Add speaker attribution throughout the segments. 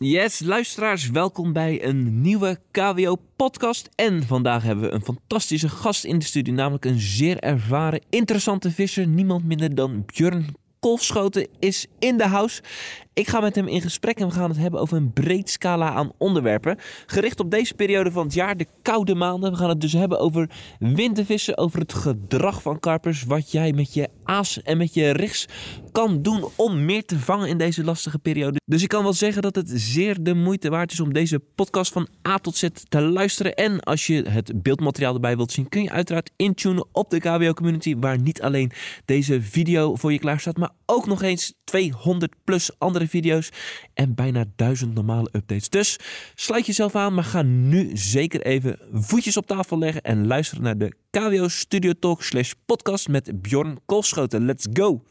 Speaker 1: Yes, luisteraars, welkom bij een nieuwe KWO-podcast. En vandaag hebben we een fantastische gast in de studio, namelijk een zeer ervaren, interessante visser. Niemand minder dan Björn Kolfschoten is in de house. Ik ga met hem in gesprek en we gaan het hebben over een breed scala aan onderwerpen. Gericht op deze periode van het jaar, de koude maanden. We gaan het dus hebben over wintervissen, over het gedrag van karpers. Wat jij met je aas en met je rigs kan doen om meer te vangen in deze lastige periode. Dus ik kan wel zeggen dat het zeer de moeite waard is om deze podcast van A tot Z te luisteren. En als je het beeldmateriaal erbij wilt zien, kun je uiteraard intunen op de KWO community. Waar niet alleen deze video voor je klaar staat, maar ook nog eens 200 plus andere video's en bijna 1000 normale updates. Dus sluit jezelf aan, maar ga nu zeker even voetjes op tafel leggen en luisteren naar de KWO Studio Talk slash podcast met Bjorn Kolfschoten. Let's go!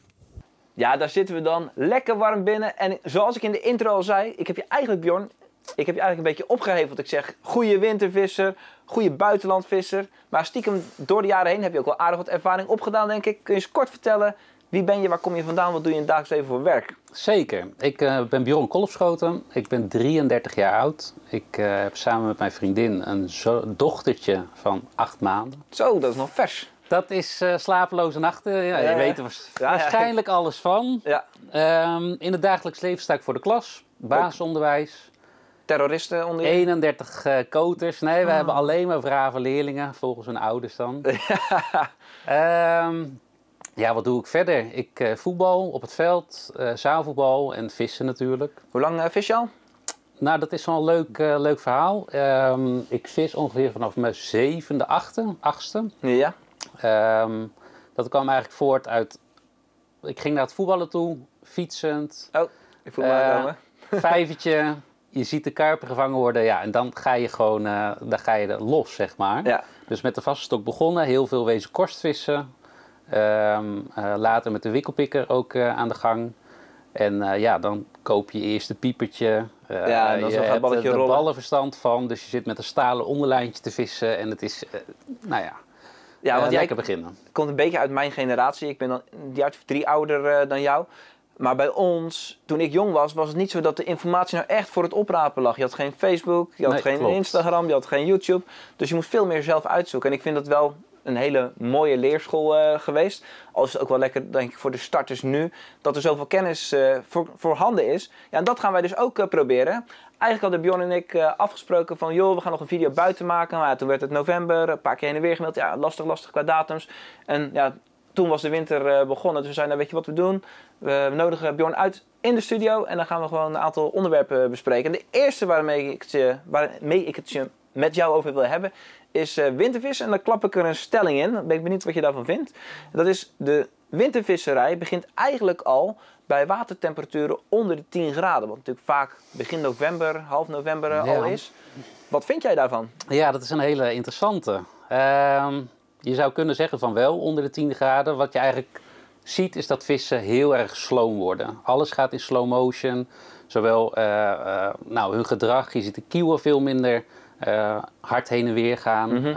Speaker 1: Ja, daar zitten we dan. Lekker warm binnen. En zoals ik in de intro al zei, ik heb je eigenlijk, Bjorn, ik heb je eigenlijk een beetje opgeheveld. Ik zeg, goede wintervisser, goede buitenlandvisser. Maar stiekem door de jaren heen heb je ook wel aardig wat ervaring opgedaan, denk ik. Kun je eens kort vertellen, wie ben je, waar kom je vandaan, wat doe je in het dagelijks leven voor werk?
Speaker 2: Zeker. Ik uh, ben Bjorn Kolfschoten. Ik ben 33 jaar oud. Ik uh, heb samen met mijn vriendin een dochtertje van acht maanden.
Speaker 1: Zo, dat is nog vers.
Speaker 2: Dat is uh, slapeloze nachten. Ja, je weet er waarschijnlijk alles van. Ja. Um, in het dagelijks leven sta ik voor de klas. Basisonderwijs.
Speaker 1: Terroristen onder je?
Speaker 2: 31 uh, koters. Nee, we oh. hebben alleen maar brave leerlingen, volgens hun ouders dan. um, ja, wat doe ik verder? Ik uh, voetbal op het veld, uh, zaalvoetbal en vissen natuurlijk.
Speaker 1: Hoe lang uh, vis je al?
Speaker 2: Nou, dat is wel een leuk, leuk verhaal. Um, ik vis ongeveer vanaf mijn zevende, achte, achtste.
Speaker 1: Ja.
Speaker 2: Um, dat kwam eigenlijk voort uit... Ik ging naar het voetballen toe, fietsend.
Speaker 1: Oh, ik voel me aankomen.
Speaker 2: Vijvertje, je ziet de karpen gevangen worden. Ja, en dan ga je gewoon dan ga je los, zeg maar.
Speaker 1: Ja.
Speaker 2: Dus met de vaste stok begonnen. Heel veel wezen korstvissen. Um, uh, later met de wikkelpikker ook uh, aan de gang. En uh, ja, dan koop je eerst het piepertje.
Speaker 1: ja, en dan
Speaker 2: je
Speaker 1: hebt er
Speaker 2: de ballenverstand van. Dus je zit met een stalen onderlijntje te vissen. En het is, nou ja,
Speaker 1: ja want
Speaker 2: jij beginnen.
Speaker 1: komt een beetje uit mijn generatie. Ik ben dan een jaar of drie ouder dan jou. Maar bij ons, toen ik jong was, was het niet zo dat de informatie nou echt voor het oprapen lag. Je had geen Facebook, je had
Speaker 2: nee,
Speaker 1: geen
Speaker 2: klopt.
Speaker 1: Instagram, je had geen YouTube. Dus je moest veel meer zelf uitzoeken. En ik vind dat wel een hele mooie leerschool uh, geweest. Al is het ook wel lekker, denk ik, voor de starters nu, dat er zoveel kennis uh, voor, voorhanden is. Ja, en dat gaan wij dus ook uh, proberen. Eigenlijk hadden Bjorn en ik afgesproken van, joh, we gaan nog een video buiten maken. Maar toen werd het november, een paar keer heen en weer gemeld. Ja, lastig, lastig qua datums. En ja, toen was de winter begonnen. Dus we zeiden, nou, weet je wat we doen? We nodigen Bjorn uit in de studio en dan gaan we gewoon een aantal onderwerpen bespreken. En de eerste waarmee ik het, waarmee ik het met jou over wil hebben is uh, wintervis. En daar klap ik er een stelling in. Dan ben ik benieuwd wat je daarvan vindt. Dat is de wintervisserij begint eigenlijk al bij watertemperaturen onder de 10 graden. Wat natuurlijk vaak begin november, half november uh, ja. al is. Wat vind jij daarvan?
Speaker 2: Ja, dat is een hele interessante. Uh, je zou kunnen zeggen van wel onder de 10 graden. Wat je eigenlijk ziet is dat vissen heel erg slow worden. Alles gaat in slow motion. Zowel uh, nou, hun gedrag, je ziet de kieuwen veel minder uh, hard heen en weer gaan. Mm -hmm.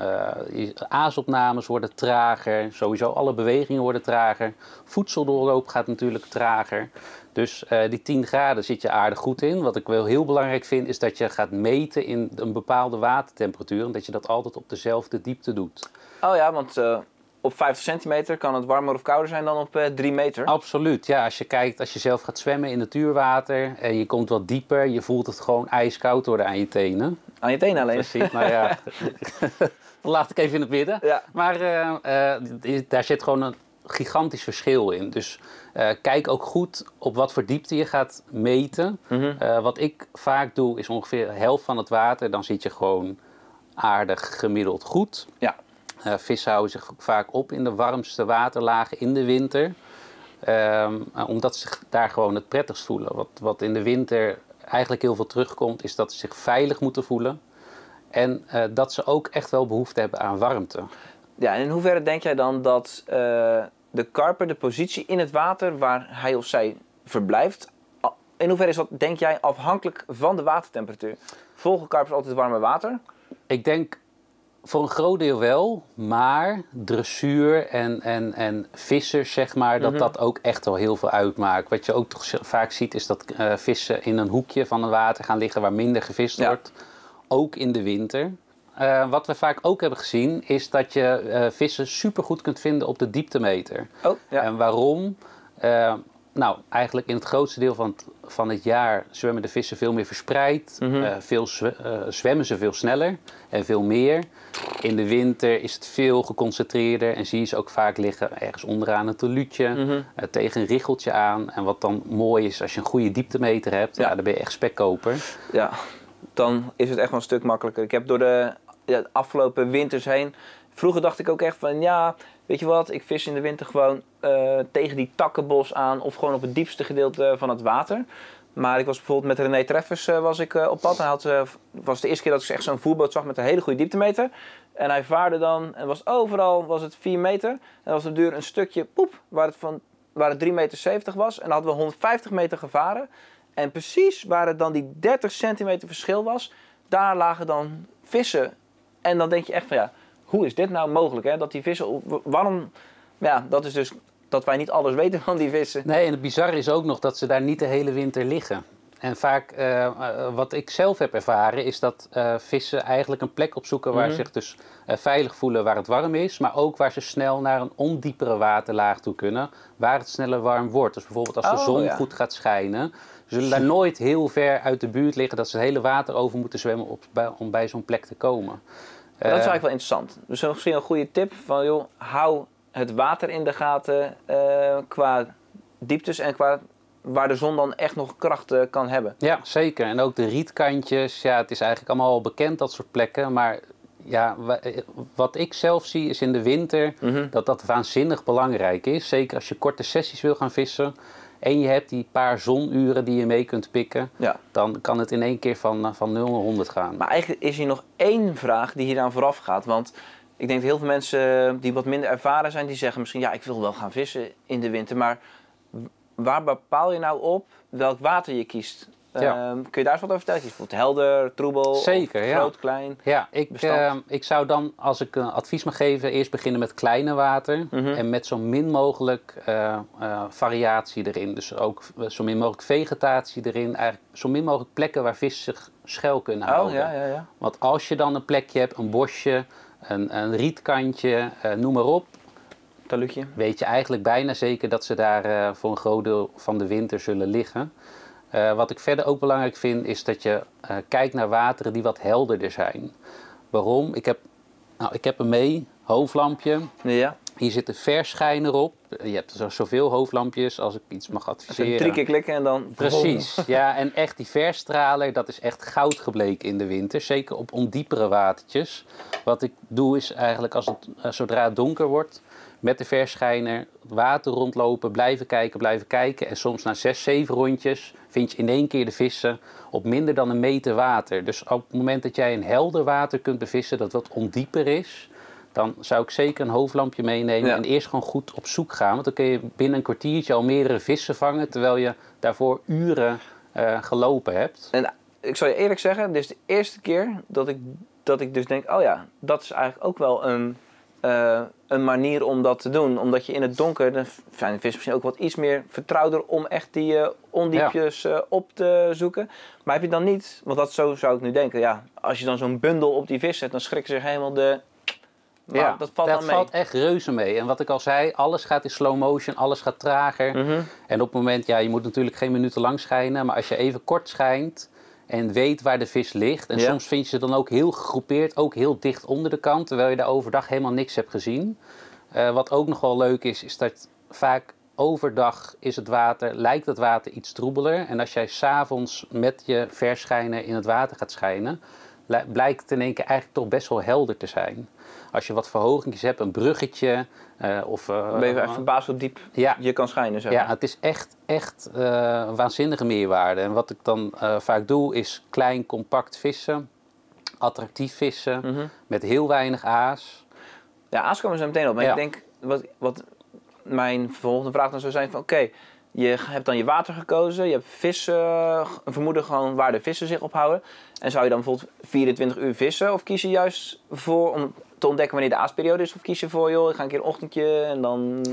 Speaker 2: uh, aasopnames worden trager. Sowieso alle bewegingen worden trager. Voedseldoorloop gaat natuurlijk trager. Dus uh, die 10 graden zit je aardig goed in. Wat ik wel heel belangrijk vind is dat je gaat meten in een bepaalde watertemperatuur. En dat je dat altijd op dezelfde diepte doet.
Speaker 1: Oh ja, want op 50 centimeter kan het warmer of kouder zijn dan op uh, 3 meter.
Speaker 2: Absoluut, ja. Als je kijkt, als je zelf gaat zwemmen in natuurwater en je komt wat dieper, je voelt het gewoon ijskoud worden aan je tenen.
Speaker 1: Aan je tenen alleen?
Speaker 2: Precies, nou ja. dat laat ik even in het midden.
Speaker 1: Ja.
Speaker 2: Maar uh, uh, daar zit gewoon een gigantisch verschil in. Dus kijk ook goed op wat voor diepte je gaat meten. Mm -hmm. wat ik vaak doe is ongeveer de helft van het water. Dan zit je gewoon aardig gemiddeld goed.
Speaker 1: Ja.
Speaker 2: Uh, vissen houden zich vaak op in de warmste waterlagen in de winter. Um, omdat ze daar gewoon het prettigst voelen. Wat, wat in de winter eigenlijk heel veel terugkomt, is dat ze zich veilig moeten voelen. En uh, dat ze ook echt wel behoefte hebben aan warmte.
Speaker 1: Ja, en in hoeverre denk jij dan dat uh, de karper de positie in het water waar hij of zij verblijft, in hoeverre is dat, denk jij, afhankelijk van de watertemperatuur? Volgen karpers altijd warme water?
Speaker 2: Ik denk voor een groot deel wel, maar dressuur en, en, en vissers, zeg maar, dat
Speaker 1: Mhm.
Speaker 2: dat ook echt wel heel veel uitmaakt. Wat je ook toch vaak ziet, is dat eh, vissen in een hoekje van het water gaan liggen waar minder gevist
Speaker 1: Ja.
Speaker 2: wordt. Ook in de winter. Eh, wat we vaak ook hebben gezien, is dat je eh, vissen supergoed kunt vinden op de dieptemeter.
Speaker 1: Oh, ja.
Speaker 2: En waarom? Nou, eigenlijk in het grootste deel van het, van het jaar zwemmen de vissen veel meer verspreid. Eh, veel eh, zwemmen ze veel sneller en veel meer. In de winter is het veel geconcentreerder en zie je ze ook vaak liggen ergens onderaan een teluutje,
Speaker 1: Mhm.
Speaker 2: eh, tegen een richeltje aan. En wat dan mooi is als je een goede dieptemeter hebt, ja.
Speaker 1: Ja.
Speaker 2: dan ben je echt spekkoper.
Speaker 1: ja, dan is het echt wel een stuk makkelijker. Ik heb door de, de afgelopen winters heen. Vroeger dacht ik ook echt van ja, weet je wat, ik vis in de winter gewoon eh, tegen die takkenbos aan of gewoon op het diepste gedeelte van het water. Maar ik was bijvoorbeeld met René Treffers eh, was ik, eh, op pad. En hij had, was de eerste keer dat ik echt zo'n voerboot zag met een hele goede dieptemeter. En hij vaarde dan en was overal was het 4 meter. En was op de duur een stukje poep waar het, van, waar het 3,70 meter was. En dan hadden we 150 meter gevaren. En precies waar het dan die 30 centimeter verschil was, daar lagen dan vissen. En dan denk je echt van ja, hoe is dit nou mogelijk? Hè? Dat die vissen, waarom, ja, dat is dus dat wij niet alles weten van die vissen.
Speaker 2: Nee, en het bizarre is ook nog dat ze daar niet de hele winter liggen. En vaak, eh, eh, wat ik zelf heb ervaren, is dat eh, vissen eigenlijk een plek opzoeken waar
Speaker 1: Mhm.
Speaker 2: ze zich dus veilig voelen waar het warm is, maar ook waar ze snel naar een ondiepere waterlaag toe kunnen, waar het sneller warm wordt. Dus bijvoorbeeld als de
Speaker 1: Oh,
Speaker 2: zon
Speaker 1: ja.
Speaker 2: goed gaat schijnen, zullen daar nooit heel ver uit de buurt liggen dat ze het hele water over moeten zwemmen op, bij- om bij zo'n plek te komen.
Speaker 1: Dat is
Speaker 2: Eh,
Speaker 1: eigenlijk wel interessant. Dus misschien een goede tip van joh, hou het water in de gaten eh, qua dieptes en qua waar de zon dan echt nog kracht eh, kan hebben.
Speaker 2: Ja, zeker. En ook de rietkantjes. Ja, het is eigenlijk allemaal al bekend, dat soort plekken. Maar ja, wa- eh, wat ik zelf zie is in de winter
Speaker 1: Mhm.
Speaker 2: dat dat waanzinnig belangrijk is. Zeker als je korte sessies wil gaan vissen. En je hebt die paar zonuren die je mee kunt pikken.
Speaker 1: Ja.
Speaker 2: Dan kan het in één keer van, eh, van 0 naar 100 gaan.
Speaker 1: Maar eigenlijk is hier nog één vraag die hieraan vooraf gaat. Want ik denk dat heel veel mensen die wat minder ervaren zijn, die zeggen misschien ja, ik wil wel gaan vissen in de winter. Maar waar bepaal je nou op welk water je kiest?
Speaker 2: Ja.
Speaker 1: Ehm, kun je daar eens wat over vertellen? Je bijvoorbeeld helder, troebel,
Speaker 2: Zeker,
Speaker 1: of
Speaker 2: ja.
Speaker 1: groot, klein?
Speaker 2: Ja, ik,
Speaker 1: bestand.
Speaker 2: eh, ik zou dan, als ik een advies mag geven, eerst beginnen met kleine water.
Speaker 1: Mhm.
Speaker 2: En met zo min mogelijk eh, eh, variatie erin. Dus ook zo min mogelijk vegetatie erin. Eigenlijk zo min mogelijk plekken waar vissen zich schuil kunnen
Speaker 1: Oh,
Speaker 2: houden.
Speaker 1: ja, ja, ja.
Speaker 2: Want als je dan een plekje hebt, een bosje, een, een rietkantje, eh, noem maar op.
Speaker 1: Talutje.
Speaker 2: Weet je eigenlijk bijna zeker dat ze daar eh, voor een groot deel van de winter zullen liggen. Eh, wat ik verder ook belangrijk vind, is dat je eh, kijkt naar wateren die wat helderder zijn. Waarom? Ik heb, nou, ik heb hem mee, hoofdlampje.
Speaker 1: Ja.
Speaker 2: Hier zit een verschijner op. Je hebt zo, zoveel hoofdlampjes als ik iets mag adviseren.
Speaker 1: drie keer klikken en dan...
Speaker 2: Precies, ja. En echt die verstraler, dat is echt goud gebleken in de winter. Zeker op ondiepere watertjes. Wat ik doe is eigenlijk als het, eh, zodra het donker wordt, met de verschijner water rondlopen, blijven kijken, blijven kijken. En soms na zes, zeven rondjes vind je in één keer de vissen op minder dan een meter water. Dus op het moment dat jij een helder water kunt bevissen dat wat ondieper is, dan zou ik zeker een hoofdlampje meenemen
Speaker 1: Ja.
Speaker 2: en eerst gewoon goed op zoek gaan. Want dan kun je binnen een kwartiertje al meerdere vissen vangen, terwijl je daarvoor uren eh, gelopen hebt.
Speaker 1: En ik zal je eerlijk zeggen, dit is de eerste keer dat ik, dat ik dus denk, oh ja, dat is eigenlijk ook wel een, eh, een manier om dat te doen. Omdat je in het donker, dan zijn de vissen misschien ook wat iets meer vertrouwder om echt die eh, ondiepjes eh, op te zoeken. Maar heb je dan niet, want dat zo zou ik nu denken, ja, als je dan zo'n bundel op die vis zet, dan schrikken ze zich helemaal de... Maar dat valt dan mee.
Speaker 2: valt echt reuze mee. En wat ik al zei, alles gaat in slow motion, alles gaat trager.
Speaker 1: Mhm.
Speaker 2: En op het moment, ja, je moet natuurlijk geen minuten lang schijnen, maar als je even kort schijnt en weet waar de vis ligt, en
Speaker 1: Ja.
Speaker 2: soms vind je ze dan ook heel gegroepeerd, ook heel dicht onder de kant, terwijl je daar overdag helemaal niks hebt gezien. Eh, wat ook nog wel leuk is, is dat vaak overdag is het water, lijkt het water iets troebeler. En als jij s'avonds met je verschijner in het water gaat schijnen, blijkt in één keer eigenlijk toch best wel helder te zijn. Als je wat verhogingjes hebt, een bruggetje eh, of... eh,
Speaker 1: ben je echt verbaasd hoe diep
Speaker 2: ja,
Speaker 1: je kan schijnen, zeg
Speaker 2: ja, het is echt, echt eh, waanzinnige meerwaarde. En wat ik dan vaak doe, is klein, compact vissen. Attractief vissen,
Speaker 1: Mhm.
Speaker 2: met heel weinig aas.
Speaker 1: Ja, Aas komen ze meteen op. Maar
Speaker 2: Ja.
Speaker 1: ik denk, wat, wat mijn volgende vraag dan zou zijn van... Oké, Je hebt dan je water gekozen, je hebt vissen, uh, een vermoeden gewoon waar de vissen zich ophouden. En zou je dan bijvoorbeeld 24 uur vissen of kies je juist voor om te ontdekken wanneer de aasperiode is? Of kies je voor, joh, ik ga een keer een ochtendje en dan...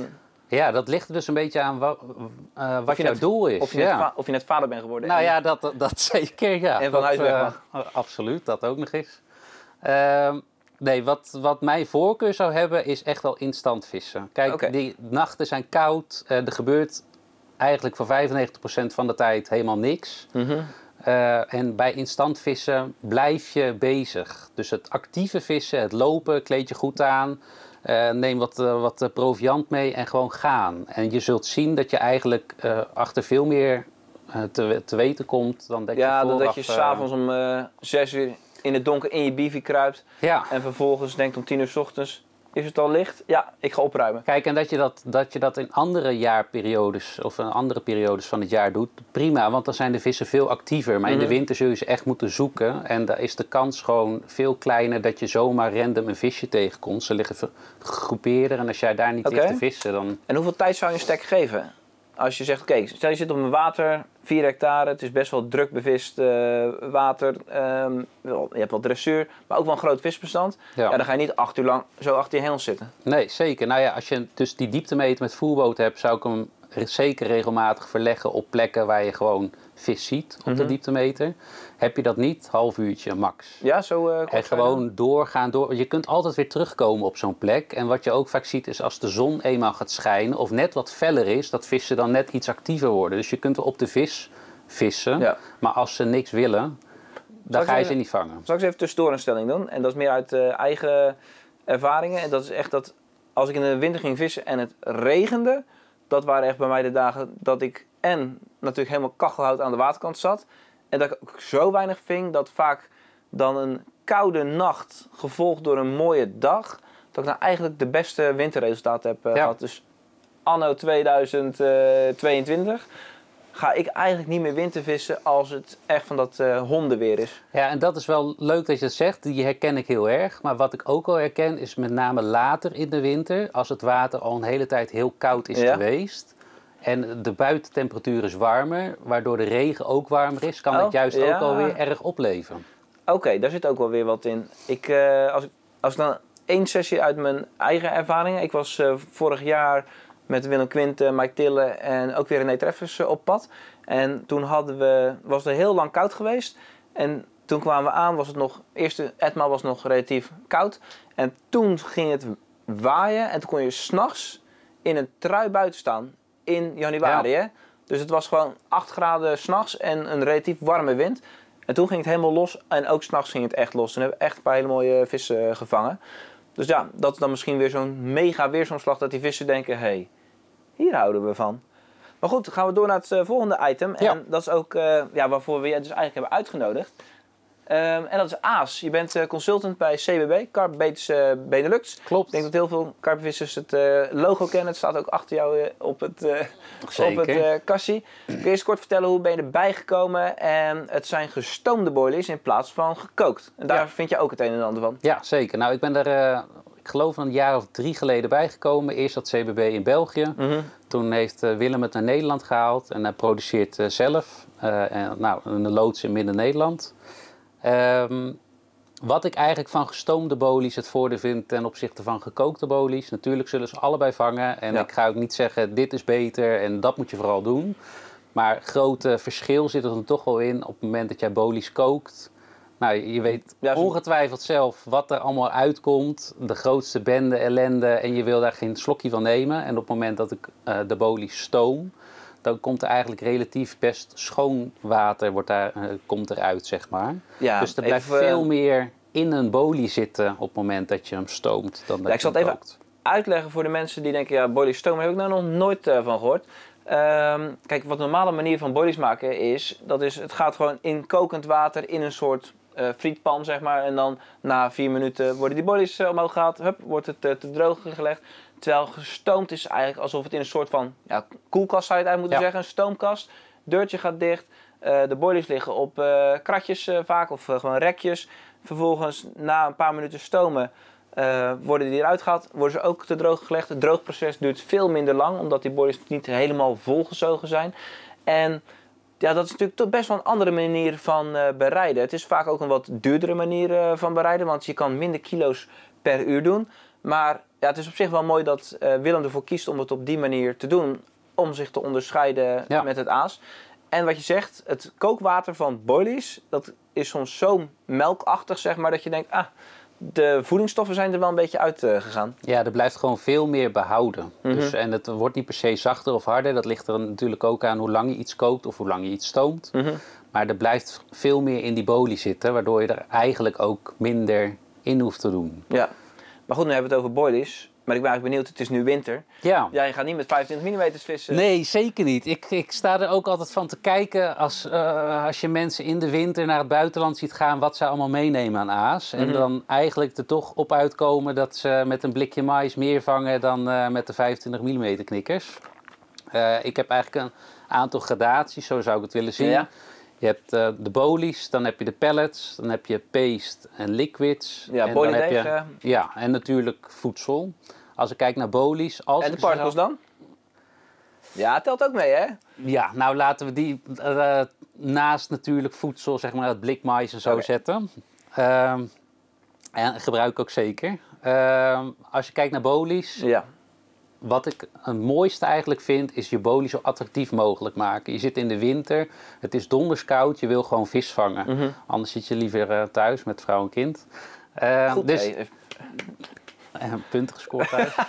Speaker 2: Ja, dat ligt er dus een beetje aan wat, uh, wat jouw doel is.
Speaker 1: Of je,
Speaker 2: ja.
Speaker 1: net, of je net vader bent geworden.
Speaker 2: Nou ja, dat, dat zeker, ja.
Speaker 1: En van huis weg mag.
Speaker 2: Uh, absoluut, dat ook nog eens. Ehm, nee, wat, wat mijn voorkeur zou hebben is echt wel instant vissen. Kijk, die nachten zijn koud. eh, er gebeurt eigenlijk voor 95% van de tijd helemaal niks.
Speaker 1: Mhm.
Speaker 2: Eh, en bij instant vissen blijf je bezig. Dus het actieve vissen, het lopen, kleed je goed aan. eh, neem wat, eh, wat proviant mee en gewoon gaan. En je zult zien dat je eigenlijk achter veel meer te, te weten komt dan dat
Speaker 1: Ja,
Speaker 2: je
Speaker 1: dat,
Speaker 2: vooraf...
Speaker 1: dat je s'avonds om 6 uur in het donker in je bivie kruipt.
Speaker 2: Ja,
Speaker 1: En vervolgens denkt om 10 uur s ochtends, is het al licht? Ja, ik ga opruimen.
Speaker 2: Kijk, en dat je dat, dat je dat in andere jaarperiodes of in andere periodes van het jaar doet, prima, want dan zijn de vissen veel actiever. Maar in de
Speaker 1: Mhm.
Speaker 2: winter zul je ze echt moeten zoeken. En daar is de kans gewoon veel kleiner dat je zomaar random een visje tegenkomt. Ze liggen gegroepeerder en als jij daar niet
Speaker 1: Oké.
Speaker 2: ligt te vissen, dan...
Speaker 1: En hoeveel tijd zou je een stek geven? Als je zegt, oké, stel je zit op een water, 4 hectare, het is best wel druk bevist eh, water. ehm, wel, je hebt wel dressuur, maar ook wel een groot visbestand. Ja. dan ga je niet acht uur lang zo achter je hengel zitten.
Speaker 2: Nee, zeker. Nou ja, als je dus die dieptemeter met voerboot hebt, zou ik hem zeker regelmatig verleggen op plekken waar je gewoon vis ziet op de
Speaker 1: Mhm.
Speaker 2: dieptemeter. Heb je dat niet, half uurtje max.
Speaker 1: Ja, zo kort
Speaker 2: En gewoon doorgaan. Door. Je kunt altijd weer terugkomen op zo'n plek. En wat je ook vaak ziet is als de zon eenmaal gaat schijnen of net wat feller is, dat vissen dan net iets actiever worden. Dus je kunt wel op de vis vissen,
Speaker 1: Ja.
Speaker 2: maar als ze niks willen, dan ga je ze niet vangen.
Speaker 1: Zal ik eens even tussendoor een stelling doen? En dat is meer uit eh, eigen ervaringen. En dat is echt dat als ik in de winter ging vissen en het regende, dat waren echt bij mij de dagen dat ik en natuurlijk helemaal kachelhout aan de waterkant zat. En dat ik ook zo weinig ving dat vaak dan een koude nacht gevolgd door een mooie dag, dat ik nou eigenlijk de beste winterresultaten heb eh,
Speaker 2: Ja.
Speaker 1: gehad. Dus anno 2022 ga ik eigenlijk niet meer wintervissen als het echt van dat eh, hondenweer is.
Speaker 2: Ja, en dat is wel leuk dat je het zegt. Die herken ik heel erg. Maar wat ik ook wel herken is met name later in de winter, als het water al een hele tijd heel koud is
Speaker 1: Ja.
Speaker 2: geweest. En de buitentemperatuur is warmer, waardoor de regen ook warmer is, kan
Speaker 1: Oh,
Speaker 2: het juist
Speaker 1: ja.
Speaker 2: ook alweer erg opleveren.
Speaker 1: Oké, daar zit ook wel weer wat in. Ik, eh, als, ik, als ik dan één sessie uit mijn eigen ervaringen. Ik was eh, vorig jaar met Willem Quinten, Mike Tille en ook weer René Treffers eh, op pad. En toen hadden we, was het heel lang koud geweest. En toen kwamen we aan, was het nog, eerste etmaal was nog relatief koud. En toen ging het waaien en toen kon je s'nachts in een trui buiten staan. In januari, hè? Dus het was gewoon 8 graden s'nachts en een relatief warme wind. En toen ging het helemaal los. En ook s'nachts ging het echt los. Toen hebben we echt een paar hele mooie vissen eh, gevangen. Dus ja, dat is dan misschien weer zo'n mega weersomslag dat die vissen denken... hé, hey, hier houden we van. Maar goed, gaan we door naar het eh, volgende item.
Speaker 2: Ja.
Speaker 1: En dat is ook eh, ja, waarvoor we je dus eigenlijk hebben uitgenodigd. Ehm, en dat is Aas. Je bent eh, consultant bij CBB, Carbetes eh Benelux.
Speaker 2: Klopt.
Speaker 1: Ik denk dat heel veel karpenvissers het eh, logo kennen. Het staat ook achter jou op het, op het kassie. Kun je eens kort vertellen hoe ben je erbij gekomen? En het zijn gestoomde boilies in plaats van gekookt. En daar
Speaker 2: Ja.
Speaker 1: vind je ook het een en ander van.
Speaker 2: Ja, zeker. Nou, ik ben er, ik geloof een jaar of drie geleden bijgekomen. Eerst dat CBB in België.
Speaker 1: Mhm.
Speaker 2: Toen heeft Willem het naar Nederland gehaald en hij produceert zelf. en, nou, een loods in Midden-Nederland. Ehm, wat ik eigenlijk van gestoomde bolies het voordeel vind ten opzichte van gekookte bolies. Natuurlijk zullen ze allebei vangen. En
Speaker 1: Ja.
Speaker 2: ik ga ook niet zeggen dit is beter en dat moet je vooral doen. Maar grote verschil zit er dan toch wel in op het moment dat jij bolies kookt. Nou, je weet ongetwijfeld zelf wat er allemaal uitkomt. De grootste bende, ellende. En je wil daar geen slokje van nemen. En op het moment dat ik eh, de bolies stoom, dan komt er eigenlijk relatief best schoon water wordt daar, eh, komt eruit, zeg maar.
Speaker 1: Ja,
Speaker 2: dus er blijft
Speaker 1: even, eh,
Speaker 2: veel meer in een bolie zitten op het moment dat je hem stoomt dan dat
Speaker 1: Ja, ik zal het even
Speaker 2: kookt.
Speaker 1: uitleggen voor de mensen die denken, ja, boilies stomen heb ik nou nog nooit eh, van gehoord. Ehm, kijk, wat de normale manier van boilies maken is, dat is, het gaat gewoon in kokend water in een soort eh, frietpan, zeg maar. En dan na vier minuten worden die boilies eh, omhoog gehaald, hup, wordt het te droog gelegd. Terwijl gestoomd is eigenlijk alsof het in een soort van ja, koelkast zou je het eigenlijk moeten
Speaker 2: Ja.
Speaker 1: zeggen, een stoomkast. Deurtje gaat dicht, eh, de boilies liggen op eh, kratjes eh, vaak of gewoon rekjes. Vervolgens na een paar minuten stomen worden die eruit gehaald, worden ze ook te droog gelegd. Het droogproces duurt veel minder lang, omdat die boilies niet helemaal volgezogen zijn. En ja, dat is natuurlijk toch best wel een andere manier van bereiden. Het is vaak ook een wat duurdere manier van bereiden, want je kan minder kilo's per uur doen. Maar ja, het is op zich wel mooi dat eh, Willem ervoor kiest om het op die manier te doen, om zich te onderscheiden
Speaker 2: Ja.
Speaker 1: met het aas. En wat je zegt, het kookwater van boilies, dat is soms zo melkachtig, zeg maar, dat je denkt, ah, de voedingsstoffen zijn er wel een beetje uitgegaan.
Speaker 2: Ja, er blijft gewoon veel meer behouden.
Speaker 1: Mhm.
Speaker 2: dus, en het wordt niet per se zachter of harder. Dat ligt er natuurlijk ook aan hoe lang je iets kookt of hoe lang je iets stoomt. Maar er blijft veel meer in die bolie zitten, waardoor je er eigenlijk ook minder in hoeft te doen.
Speaker 1: Ja. Maar goed, nu hebben we het over boilies. Maar ik ben eigenlijk benieuwd, het is nu winter.
Speaker 2: Ja.
Speaker 1: Ja, je gaat niet met 25 mm vissen.
Speaker 2: Nee, zeker niet. Ik, ik sta er ook altijd van te kijken als, eh, als je mensen in de winter naar het buitenland ziet gaan, wat ze allemaal meenemen aan aas. En
Speaker 1: Mhm.
Speaker 2: dan eigenlijk er toch op uitkomen dat ze met een blikje mais meer vangen dan eh, met de 25 mm knikkers. Eh, ik heb eigenlijk een aantal gradaties, zo zou ik het willen zien.
Speaker 1: Ja.
Speaker 2: Je hebt eh, de bolies, dan heb je de pellets, dan heb je paste en liquids.
Speaker 1: Ja,
Speaker 2: en dan heb je. Ja, en natuurlijk voedsel. Als ik kijk naar bolies... Als
Speaker 1: En de particles dan? Ja, telt ook mee, hè?
Speaker 2: Ja, nou laten we die eh, naast natuurlijk voedsel, zeg maar het blikmais en zo zetten. Ehm, en gebruik ik ook zeker. Ehm, als je kijkt naar bolies,
Speaker 1: Ja.
Speaker 2: Wat ik het mooiste eigenlijk vind, is je bolie zo attractief mogelijk maken. Je zit in de winter, het is donders koud, je wil gewoon vis vangen.
Speaker 1: Mhm.
Speaker 2: Anders zit je liever eh, thuis met vrouw en kind. Ehm,
Speaker 1: Goed,
Speaker 2: dus,
Speaker 1: hey,
Speaker 2: eh, punten gescoord thuis.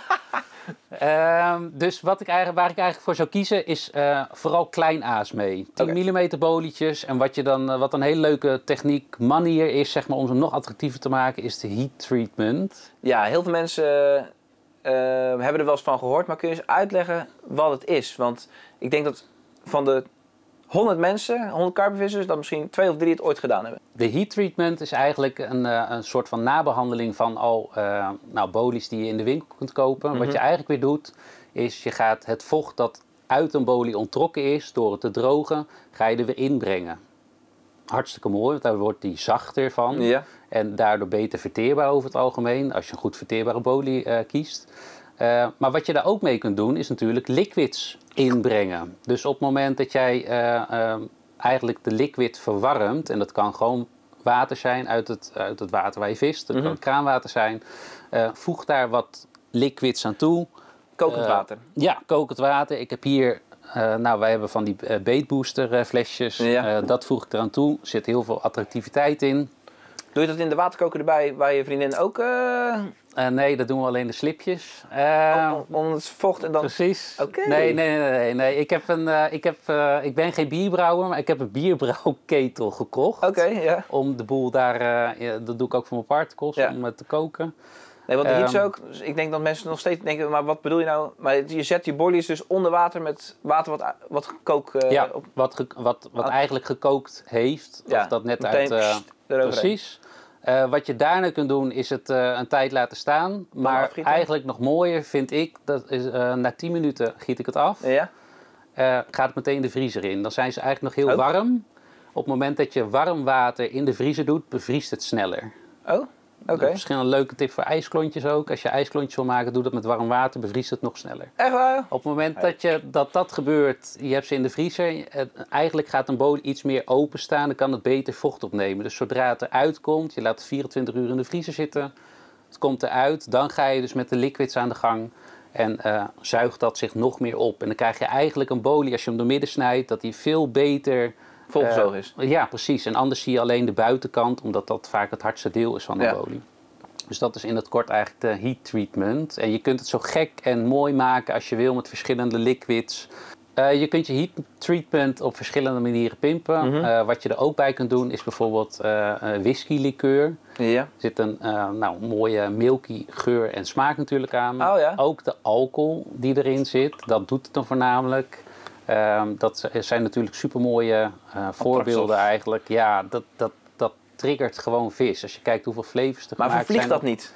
Speaker 2: Ehm, dus wat ik eigenlijk, waar ik eigenlijk voor zou kiezen is eh, vooral klein aas mee. 10
Speaker 1: Oké.
Speaker 2: mm bolietjes. En wat, je dan, wat een hele leuke techniek manier is zeg maar, om ze nog attractiever te maken, is de heat treatment.
Speaker 1: Ja, heel veel mensen eh, hebben er wel eens van gehoord. Maar kun je eens uitleggen wat het is? Want ik denk dat van de 100 mensen, 100 karpenvissers, dat misschien twee of drie het ooit gedaan hebben.
Speaker 2: De heat treatment is eigenlijk een, eh, een soort van nabehandeling van al eh, nou, bolies die je in de winkel kunt kopen. Wat je eigenlijk weer doet, is je gaat het vocht dat uit een bolie ontrokken is, door het te drogen, ga je er weer inbrengen. Hartstikke mooi, want daar wordt die zachter van.
Speaker 1: Ja.
Speaker 2: En daardoor beter verteerbaar over het algemeen, als je een goed verteerbare bolie eh, kiest. Eh, maar wat je daar ook mee kunt doen, is natuurlijk liquids inbrengen. Dus op het moment dat jij eh, eigenlijk de liquid verwarmt, en dat kan gewoon water zijn uit het, uit het water waar je vist, dat kan kraanwater zijn, voeg daar wat liquids aan toe.
Speaker 1: Kokend water.
Speaker 2: Ja, kokend water. Ik heb hier, nou wij hebben van die beetbooster flesjes.
Speaker 1: Ja.
Speaker 2: Dat voeg ik eraan toe. Er zit heel veel attractiviteit in.
Speaker 1: Doe je dat in de waterkoker erbij, waar je vriendin ook... eh,
Speaker 2: Eh, nee, dat doen we alleen de slipjes. Eh,
Speaker 1: om, om het vocht en dan...
Speaker 2: Precies.
Speaker 1: Oké.
Speaker 2: Nee, nee, nee, nee. Ik, heb een, eh, ik, heb, ik ben geen bierbrouwer, maar ik heb een bierbrouwketel gekocht.
Speaker 1: Oké, ja.
Speaker 2: Om de boel daar, dat doe ik ook voor mijn particles, om het te koken.
Speaker 1: Nee, want de is
Speaker 2: Ehm.
Speaker 1: ook... Dus ik denk dat mensen nog steeds denken, maar wat bedoel je nou? Maar je zet je boilies dus onder water met water wat, wat gekook... eh,
Speaker 2: ja,
Speaker 1: op,
Speaker 2: wat, ge- wat, wat
Speaker 1: Ah.
Speaker 2: eigenlijk gekookt heeft.
Speaker 1: Ja,
Speaker 2: of dat net uit...
Speaker 1: eroverheen.
Speaker 2: precies. Eh, wat je daarna kunt doen, is het eh, een tijd laten saan. Maar eigenlijk nog mooier vind ik, dat is, eh, na 10 minuten giet ik het af.
Speaker 1: Ja?
Speaker 2: gaat het meteen de vriezer in. Dan zijn ze eigenlijk nog heel
Speaker 1: Oh.
Speaker 2: warm. Op het moment dat je warm water in de vriezer doet, bevriest het sneller.
Speaker 1: Oh, oké.
Speaker 2: Dat is misschien een leuke tip voor ijsklontjes ook. Als je ijsklontjes wil maken, doe dat met warm water, bevriest het nog sneller.
Speaker 1: Echt waar?
Speaker 2: Op het moment dat, je, dat dat gebeurt, je hebt ze in de vriezer, eigenlijk gaat een bolie iets meer openstaan, dan kan het beter vocht opnemen. Dus zodra het eruit komt, je laat het 24 uur in de vriezer zitten, het komt eruit, dan ga je dus met de liquids aan de gang en eh, zuigt dat zich nog meer op. En dan krijg je eigenlijk een bolie, als je hem door midden snijdt, dat die veel beter...
Speaker 1: Volgezogen
Speaker 2: eh,
Speaker 1: is.
Speaker 2: Ja, precies. En anders zie je alleen de buitenkant, omdat dat vaak het hardste deel is van de
Speaker 1: Ja.
Speaker 2: bolie. Dus dat is in het kort eigenlijk de heat treatment. En je kunt het zo gek en mooi maken als je wil met verschillende liquids. Eh, je kunt je heat treatment op verschillende manieren pimpen.
Speaker 1: Mhm.
Speaker 2: Eh, wat je er ook bij kunt doen is bijvoorbeeld whisky likeur.
Speaker 1: Ja.
Speaker 2: Er zit een nou, mooie milky geur en smaak natuurlijk aan.
Speaker 1: Oh ja.
Speaker 2: Ook de alcohol die erin zit, dat doet het dan voornamelijk. Ehm, dat zijn natuurlijk supermooie eh voorbeelden eigenlijk. Ja, dat, dat, dat triggert gewoon vis. Als je kijkt hoeveel flavors er
Speaker 1: Maar
Speaker 2: gemaakt
Speaker 1: vervliegt
Speaker 2: zijn.
Speaker 1: dat niet?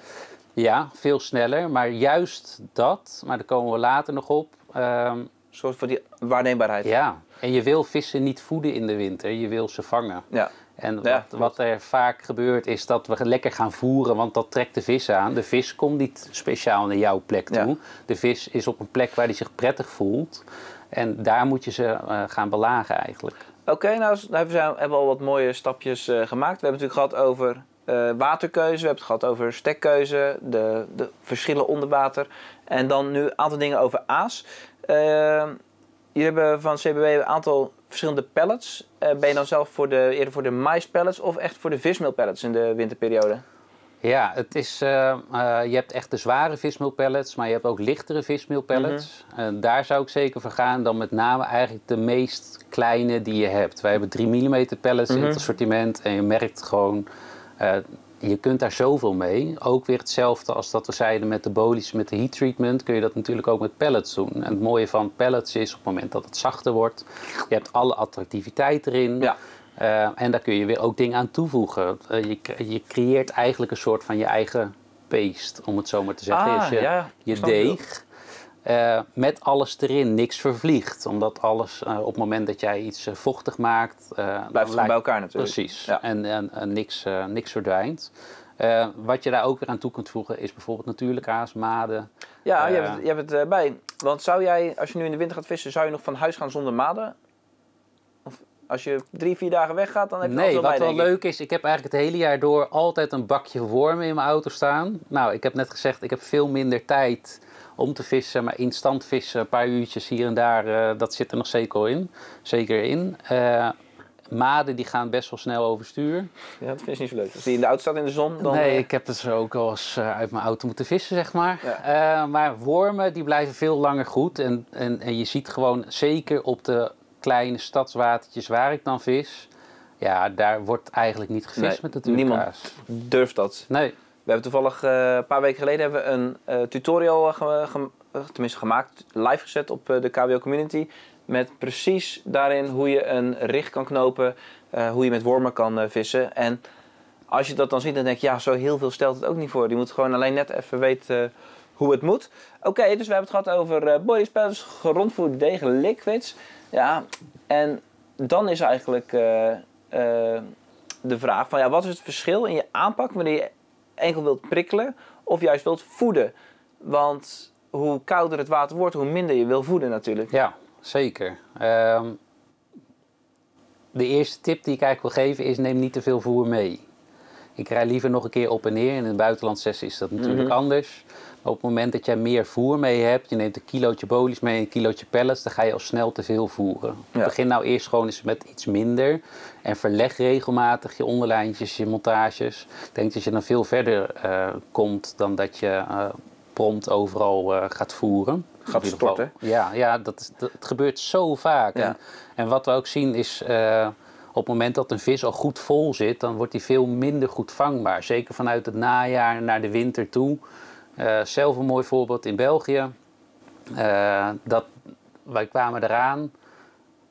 Speaker 2: Ja, veel sneller. Maar juist dat, maar daar komen we later nog op.
Speaker 1: Een soort van die waarneembaarheid.
Speaker 2: ja, en je wil vissen niet voeden in de winter. Je wil ze vangen.
Speaker 1: Ja.
Speaker 2: En
Speaker 1: Ja,
Speaker 2: wat, wat er vaak gebeurt is dat we lekker gaan voeren, want dat trekt de vis aan. De vis komt niet speciaal naar jouw plek toe.
Speaker 1: Ja.
Speaker 2: De vis is op een plek waar hij zich prettig voelt. En daar moet je ze eh, gaan belagen eigenlijk.
Speaker 1: Oké, nou hebben we al wat mooie stapjes eh, gemaakt. We hebben het natuurlijk gehad over eh, waterkeuze, we hebben het gehad over stekkeuze, de, de verschillen onder water. En dan nu een aantal dingen over aas. Uh, jullie hebben van CBW een aantal verschillende pellets. Eh, ben je dan zelf voor de, eerder voor de maispellets of echt voor de vismeelpellets in de winterperiode?
Speaker 2: Ja, het is, eh, eh, je hebt echt de zware vismeelpellets, maar je hebt ook lichtere vismeelpellets. En daar zou ik zeker voor gaan. Dan met name eigenlijk de meest kleine die je hebt. Wij hebben 3 mm pellets in het assortiment en je merkt gewoon, je kunt daar zoveel mee. Ook weer hetzelfde als dat we zeiden met de bolies, met de heat treatment, kun je dat natuurlijk ook met pellets doen. En het mooie van pellets is op het moment dat het zachter wordt, je hebt alle attractiviteit erin.
Speaker 1: Ja.
Speaker 2: Uh, en daar kun je weer ook dingen aan toevoegen. Uh, je, je, creëert eigenlijk een soort van je eigen paste, om het zo maar te zeggen.
Speaker 1: Ah,
Speaker 2: dus je,
Speaker 1: ja,
Speaker 2: je deeg uh, met alles erin, niks vervliegt. Omdat alles op het moment dat jij iets vochtig maakt...
Speaker 1: Blijft het bij elkaar natuurlijk.
Speaker 2: Precies,
Speaker 1: Ja.
Speaker 2: en, en, en niks, niks verdwijnt. wat je daar ook weer aan toe kunt voegen is bijvoorbeeld natuurlijk aas, maden.
Speaker 1: Ja, je hebt het, je hebt het bij. Want zou jij, als je nu in de winter gaat vissen, zou je nog van huis gaan zonder maden? Als je drie, vier dagen weggaat, dan heb je
Speaker 2: nee,
Speaker 1: altijd
Speaker 2: wat
Speaker 1: wel
Speaker 2: leuk is, ik heb eigenlijk het hele jaar door altijd een bakje wormen in mijn auto staan. Nou, ik heb net gezegd, ik heb veel minder tijd om te vissen, maar instant vissen, een paar uurtjes hier en daar, uh, dat zit er nog zeker in. Zeker in. Uh, maden die gaan best wel snel overstuur.
Speaker 1: Ja, dat vind ik niet zo leuk. Als die in de auto staat in de zon, dan...
Speaker 2: Nee,
Speaker 1: uh...
Speaker 2: ik heb dus ook wel eens uit mijn auto moeten vissen, zeg maar. Ja. Uh, maar wormen, die blijven veel langer goed. En, en, en je ziet gewoon, zeker op de kleine stadswatertjes waar ik dan vis... Ja, daar wordt eigenlijk niet gevist
Speaker 1: nee,
Speaker 2: met natuurlijk
Speaker 1: Niemand durft dat.
Speaker 2: Nee.
Speaker 1: We hebben toevallig uh, een paar weken geleden hebben we een uh, tutorial ge ge tenminste gemaakt, live gezet op uh, de KWO Community. Met precies daarin hoe je een richt kan knopen, hoe je met wormen kan vissen. En als je dat dan ziet, dan denk je, ja, zo heel veel stelt het ook niet voor. Je moet gewoon alleen net even weten hoe het moet. Oké, okay, dus we hebben het gehad over uh, body spells, gerondvoerd degen, liquids. Ja, en dan is eigenlijk uh, de vraag van, ja, wat is het verschil in je aanpak wanneer je enkel wilt prikkelen of juist wilt voeden? Want hoe kouder het water wordt, hoe minder je wil voeden natuurlijk.
Speaker 2: Ja, zeker. Um, de eerste tip die ik eigenlijk wil geven is: neem niet te veel voer mee. Ik rij liever nog een keer op en neer. In het buitenlandsessie is dat natuurlijk
Speaker 1: Mhm.
Speaker 2: mm -hmm. anders. Op het moment dat jij meer voer mee hebt, je neemt een kilootje bolies mee, een kilootje pellets, dan ga je al snel te veel voeren.
Speaker 1: Ja.
Speaker 2: Begin nou eerst gewoon eens met iets minder en verleg regelmatig je onderlijntjes, je montages. Ik denk dat je dan veel verder uh, komt dan dat je uh, prompt overal uh, gaat voeren.
Speaker 1: Gaat storten.
Speaker 2: Ja, ja dat, het gebeurt zo vaak.
Speaker 1: Ja.
Speaker 2: En, en, wat we ook zien is, op het moment dat een vis al goed vol zit, dan wordt die veel minder goed vangbaar. Zeker vanuit het najaar naar de winter toe. Uh, zelf een mooi voorbeeld in België. Uh, dat, wij kwamen eraan.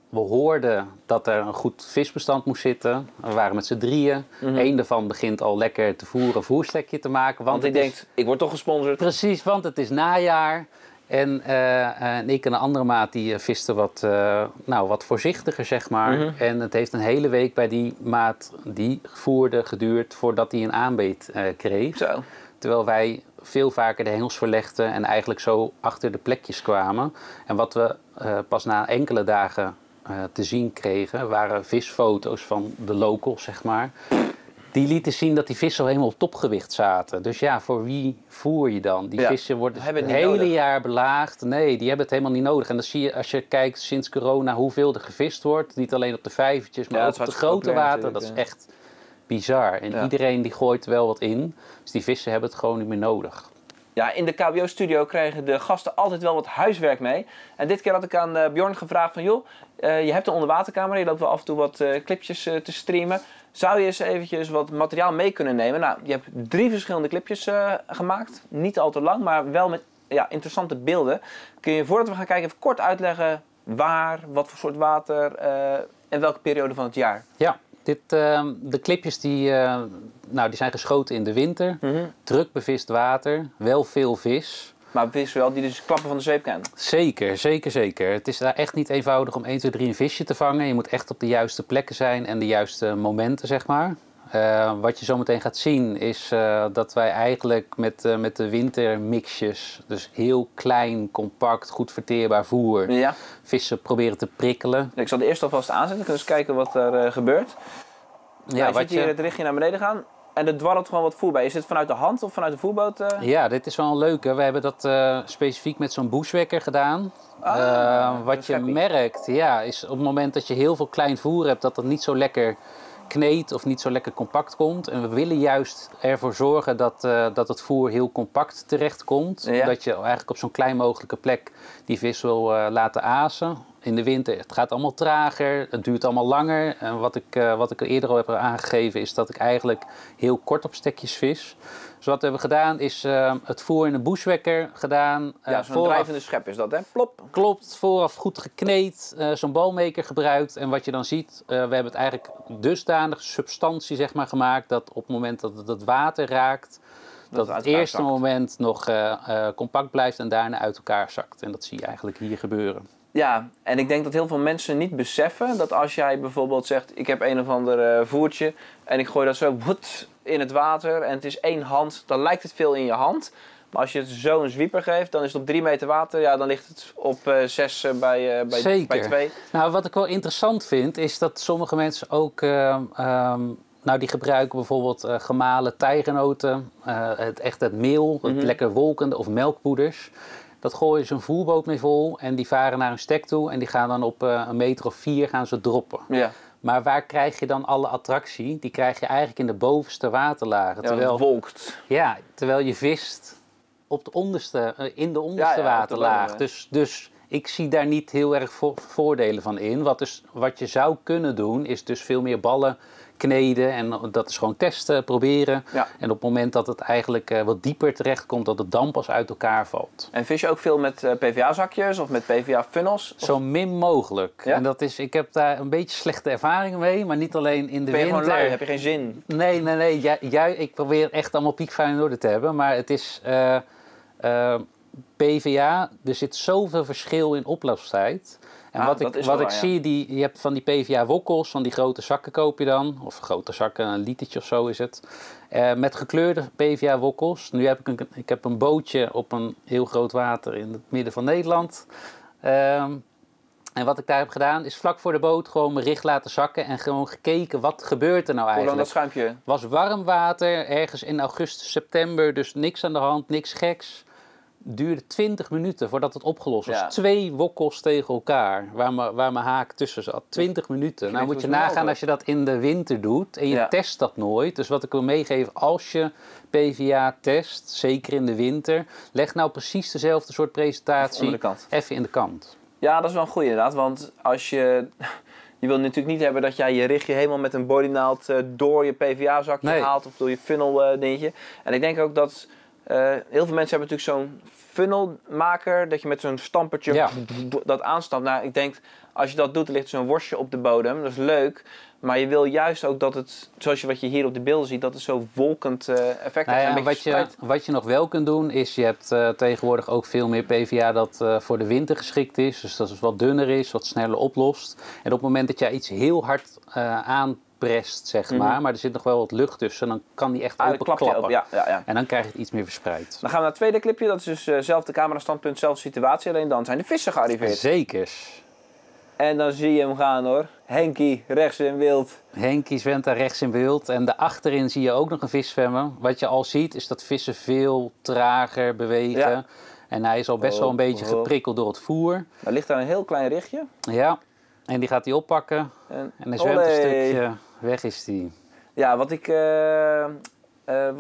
Speaker 2: We hoorden dat er een goed visbestand moest zitten. We waren met z'n drieën.
Speaker 1: Mhm.
Speaker 2: Mm -hmm. Eén daarvan begint al lekker te voeren, een voerstekje te maken.
Speaker 1: Want,
Speaker 2: Want
Speaker 1: die denkt, ik word toch gesponsord.
Speaker 2: Precies, want het is najaar. En, uh, en ik en een andere maat die visten wat, uh, nou, wat voorzichtiger, zeg maar.
Speaker 1: Mhm.
Speaker 2: En het heeft een hele week bij die maat die voerde geduurd voordat hij een aanbeet uh, kreeg.
Speaker 1: Zo.
Speaker 2: Terwijl wij veel vaker de hengels verlegden en eigenlijk zo achter de plekjes kwamen. En wat we uh, pas na enkele dagen uh, te zien kregen, waren visfoto's van de locals, zeg maar. Die lieten zien dat die vissen al helemaal op topgewicht zaten. Dus ja, voor wie voer je dan? Die
Speaker 1: Ja,
Speaker 2: vissen worden het hele
Speaker 1: nodig.
Speaker 2: jaar belaagd. Nee, die hebben het helemaal niet nodig. En dan zie je, als je kijkt sinds corona, hoeveel er gevist wordt. Niet alleen op de vijvertjes, maar
Speaker 1: Ja,
Speaker 2: ook op de grote water. Dat is echt bizar. En
Speaker 1: Ja.
Speaker 2: iedereen die gooit wel wat in. Dus die vissen hebben het gewoon niet meer nodig.
Speaker 1: Ja, in de KBO-studio kregen de gasten altijd wel wat huiswerk mee. En dit keer had ik aan eh, Bjorn gevraagd van... joh, eh, je hebt een onderwatercamera, je loopt wel af en toe wat eh, clipjes te streamen. Zou je eens eventjes wat materiaal mee kunnen nemen? Nou, je hebt drie verschillende clipjes gemaakt. Niet al te lang, maar wel met ja, interessante beelden. Kun je voordat we gaan kijken even kort uitleggen... waar, wat voor soort water en welke periode van het jaar?
Speaker 2: Ja, dit, uh, de clipjes die, uh, nou, die zijn geschoten in de winter.
Speaker 1: Mhm.
Speaker 2: Druk bevist water, wel veel vis.
Speaker 1: Maar vissen wel die dus klappen van de kennen.
Speaker 2: Zeker, zeker, zeker. Het is daar echt niet eenvoudig om 1, 2, 3 een visje te vangen. Je moet echt op de juiste plekken zijn en de juiste momenten, zeg maar. Uh, wat je zometeen gaat zien is uh, dat wij eigenlijk met, uh, met de wintermixjes, dus heel klein, compact, goed verteerbaar voer,
Speaker 1: Ja.
Speaker 2: vissen proberen te prikkelen.
Speaker 1: Ik zal de eerste alvast aanzetten. Kunnen eens kijken wat er gebeurt. Ja, je
Speaker 2: wat
Speaker 1: ziet hier het richtje naar beneden gaan. En er dwarrelt gewoon wat voer bij. Is dit vanuit de hand of vanuit de voerboot? eh?
Speaker 2: Ja, dit is wel een leuke. We hebben dat eh, specifiek met zo'n bushwhacker gedaan.
Speaker 1: Ah,
Speaker 2: Eh, wat je merkt, ja, is op het moment dat je heel veel klein voer hebt, dat het niet zo lekker kneedt of niet zo lekker compact komt. En we willen juist ervoor zorgen dat, eh, dat het voer heel compact terechtkomt.
Speaker 1: Ja.
Speaker 2: Dat je eigenlijk op zo'n klein mogelijke plek die vis wil eh, laten azen. In de winter, het gaat allemaal trager, het duurt allemaal langer. En wat ik, eh, wat ik eerder al heb aangegeven is dat ik eigenlijk heel kort op stekjes vis. Dus wat we hebben gedaan is eh, het voer in een bushwhacker gedaan. eh,
Speaker 1: ja, zo'n drijvende schep is dat, hè? Plop.
Speaker 2: Klopt, vooraf goed gekneed, eh, zo'n balmaker gebruikt. En wat je dan ziet, eh, we hebben het eigenlijk dusdanig substantie zeg maar, gemaakt... dat op het moment dat het het water raakt... dat,
Speaker 1: het
Speaker 2: eerste
Speaker 1: zakt.
Speaker 2: moment nog compact blijft en daarna uit elkaar zakt. En dat zie je eigenlijk hier gebeuren.
Speaker 1: Ja, en ik denk dat heel veel mensen niet beseffen dat als jij bijvoorbeeld zegt: Ik heb een of ander eh, voertje en ik gooi dat zo woed, in het water en het is één hand, dan lijkt het veel in je hand. Maar als je het zo een zwieper geeft, dan is het op drie meter water, ja, dan ligt het op eh, zes eh, bij, eh, bij,
Speaker 2: Zeker.
Speaker 1: bij twee.
Speaker 2: Nou, wat ik wel interessant vind, is dat sommige mensen ook... ehm, ehm, nou, die gebruiken bijvoorbeeld gemalen tijgernoten, eh, het, echt het meel, het
Speaker 1: Mhm.
Speaker 2: lekker wolkende of melkpoeders. Dat gooien ze een voerboot mee vol en die varen naar een stek toe en die gaan dan op eh, een meter of vier gaan ze droppen.
Speaker 1: Ja,
Speaker 2: Maar waar krijg je dan alle attractie? Die krijg je eigenlijk in de bovenste waterlagen.
Speaker 1: ja
Speaker 2: terwijl,
Speaker 1: het wolkt.
Speaker 2: ja, terwijl je vist op de onderste, eh, in de onderste
Speaker 1: Ja,
Speaker 2: waterlaag. dus, dus ik zie daar niet heel erg vo- voordelen van in. Wat, dus, wat je zou kunnen doen, is dus veel meer ballen kneden. En dat is gewoon testen, proberen.
Speaker 1: Ja.
Speaker 2: En op het moment dat het eigenlijk eh, wat dieper terecht komt, dat het dan pas uit elkaar valt.
Speaker 1: En vis je ook veel met eh, PVA-zakjes of met PVA-funnels? Of
Speaker 2: Zo min mogelijk.
Speaker 1: Ja?
Speaker 2: En dat is, ik heb daar een beetje slechte ervaringen mee, maar niet alleen in de
Speaker 1: ben je
Speaker 2: winter.
Speaker 1: gewoon lui? Heb je geen zin?
Speaker 2: Nee, nee, nee. Ju- ik probeer echt allemaal piekfijn in orde te hebben. Maar het is eh, PVA. Er zit zoveel verschil in oploopstijd. En
Speaker 1: Ah,
Speaker 2: wat ik, wat
Speaker 1: wel
Speaker 2: ik
Speaker 1: ja.
Speaker 2: zie, die, je hebt van die PVA-wokkels, van die grote zakken koop je dan. Of grote zakken, een litertje of zo is het. Eh, met gekleurde PVA-wokkels. Nu heb ik een, ik heb een bootje op een heel groot water in het midden van Nederland. Ehm, en wat ik daar heb gedaan, is vlak voor de boot gewoon mijn richt laten zakken. En gewoon gekeken, wat gebeurt er nou
Speaker 1: Hoe lang
Speaker 2: eigenlijk?
Speaker 1: dat schuimpje?
Speaker 2: was warm water, ergens in augustus, september, dus niks aan de hand, niks geks. Duurde 20 minuten voordat het opgelost was.
Speaker 1: Ja.
Speaker 2: Twee wokkels tegen elkaar, waar mijn, waar mijn haak tussen zat. 20 minuten. Nou moet je nagaan als je dat in de winter doet en je
Speaker 1: Ja.
Speaker 2: test dat nooit. Dus wat ik wil meegeven, als je PVA test, zeker in de winter, leg nou precies dezelfde soort presentatie
Speaker 1: de
Speaker 2: even in de kant.
Speaker 1: Ja, dat is wel een goeie inderdaad. Want als je... Je wil natuurlijk niet hebben dat jij je richtje helemaal met een bodynaald eh, door je PVA-zakje
Speaker 2: Nee.
Speaker 1: haalt of door je funnel eh, dingetje. En ik denk ook dat heel veel mensen hebben natuurlijk zo'n funnelmaker, dat je met zo'n stampertje
Speaker 2: Ja.
Speaker 1: dat aanstampt. Nou, ik denk als je dat doet, er ligt zo'n worstje op de bodem. Dat is leuk. Maar je wil juist ook dat het, zoals je wat je hier op de beelden ziet, dat het zo wolkend eh, effect
Speaker 2: Nou
Speaker 1: heeft.
Speaker 2: ja, wat, je, wat je nog wel kunt doen is, je hebt eh, tegenwoordig ook veel meer PVA dat eh, voor de winter geschikt is. Dus dat is wat dunner is, wat sneller oplost. En op het moment dat jij iets heel hard eh, aanprest, zeg
Speaker 1: Mhm.
Speaker 2: maar, maar er zit nog wel wat lucht tussen, dan kan die echt
Speaker 1: Ah, dan
Speaker 2: open
Speaker 1: klap je
Speaker 2: klappen.
Speaker 1: op. Ja, ja, ja.
Speaker 2: En dan krijg je het iets meer verspreid.
Speaker 1: Dan gaan we naar het tweede clipje. Dat is dus eh zelfde camerastandpunt, zelfde situatie. Alleen dan zijn de vissen gearriveerd.
Speaker 2: Zekers.
Speaker 1: En dan zie je hem gaan hoor. Henkie, rechts in wild.
Speaker 2: Henkie zwemt daar rechts in beeld. En daarachterin zie je ook nog een vis zwemmen. Wat je al ziet is dat vissen veel trager bewegen.
Speaker 1: Ja.
Speaker 2: En hij is al best wel een
Speaker 1: Oh,
Speaker 2: beetje
Speaker 1: oh.
Speaker 2: geprikkeld door het voer.
Speaker 1: Daar ligt daar een heel klein richtje.
Speaker 2: Ja, en die gaat hij oppakken.
Speaker 1: En,
Speaker 2: En hij zwemt een stukje. Weg is die.
Speaker 1: Ja, wat ik... eh, eh, eh,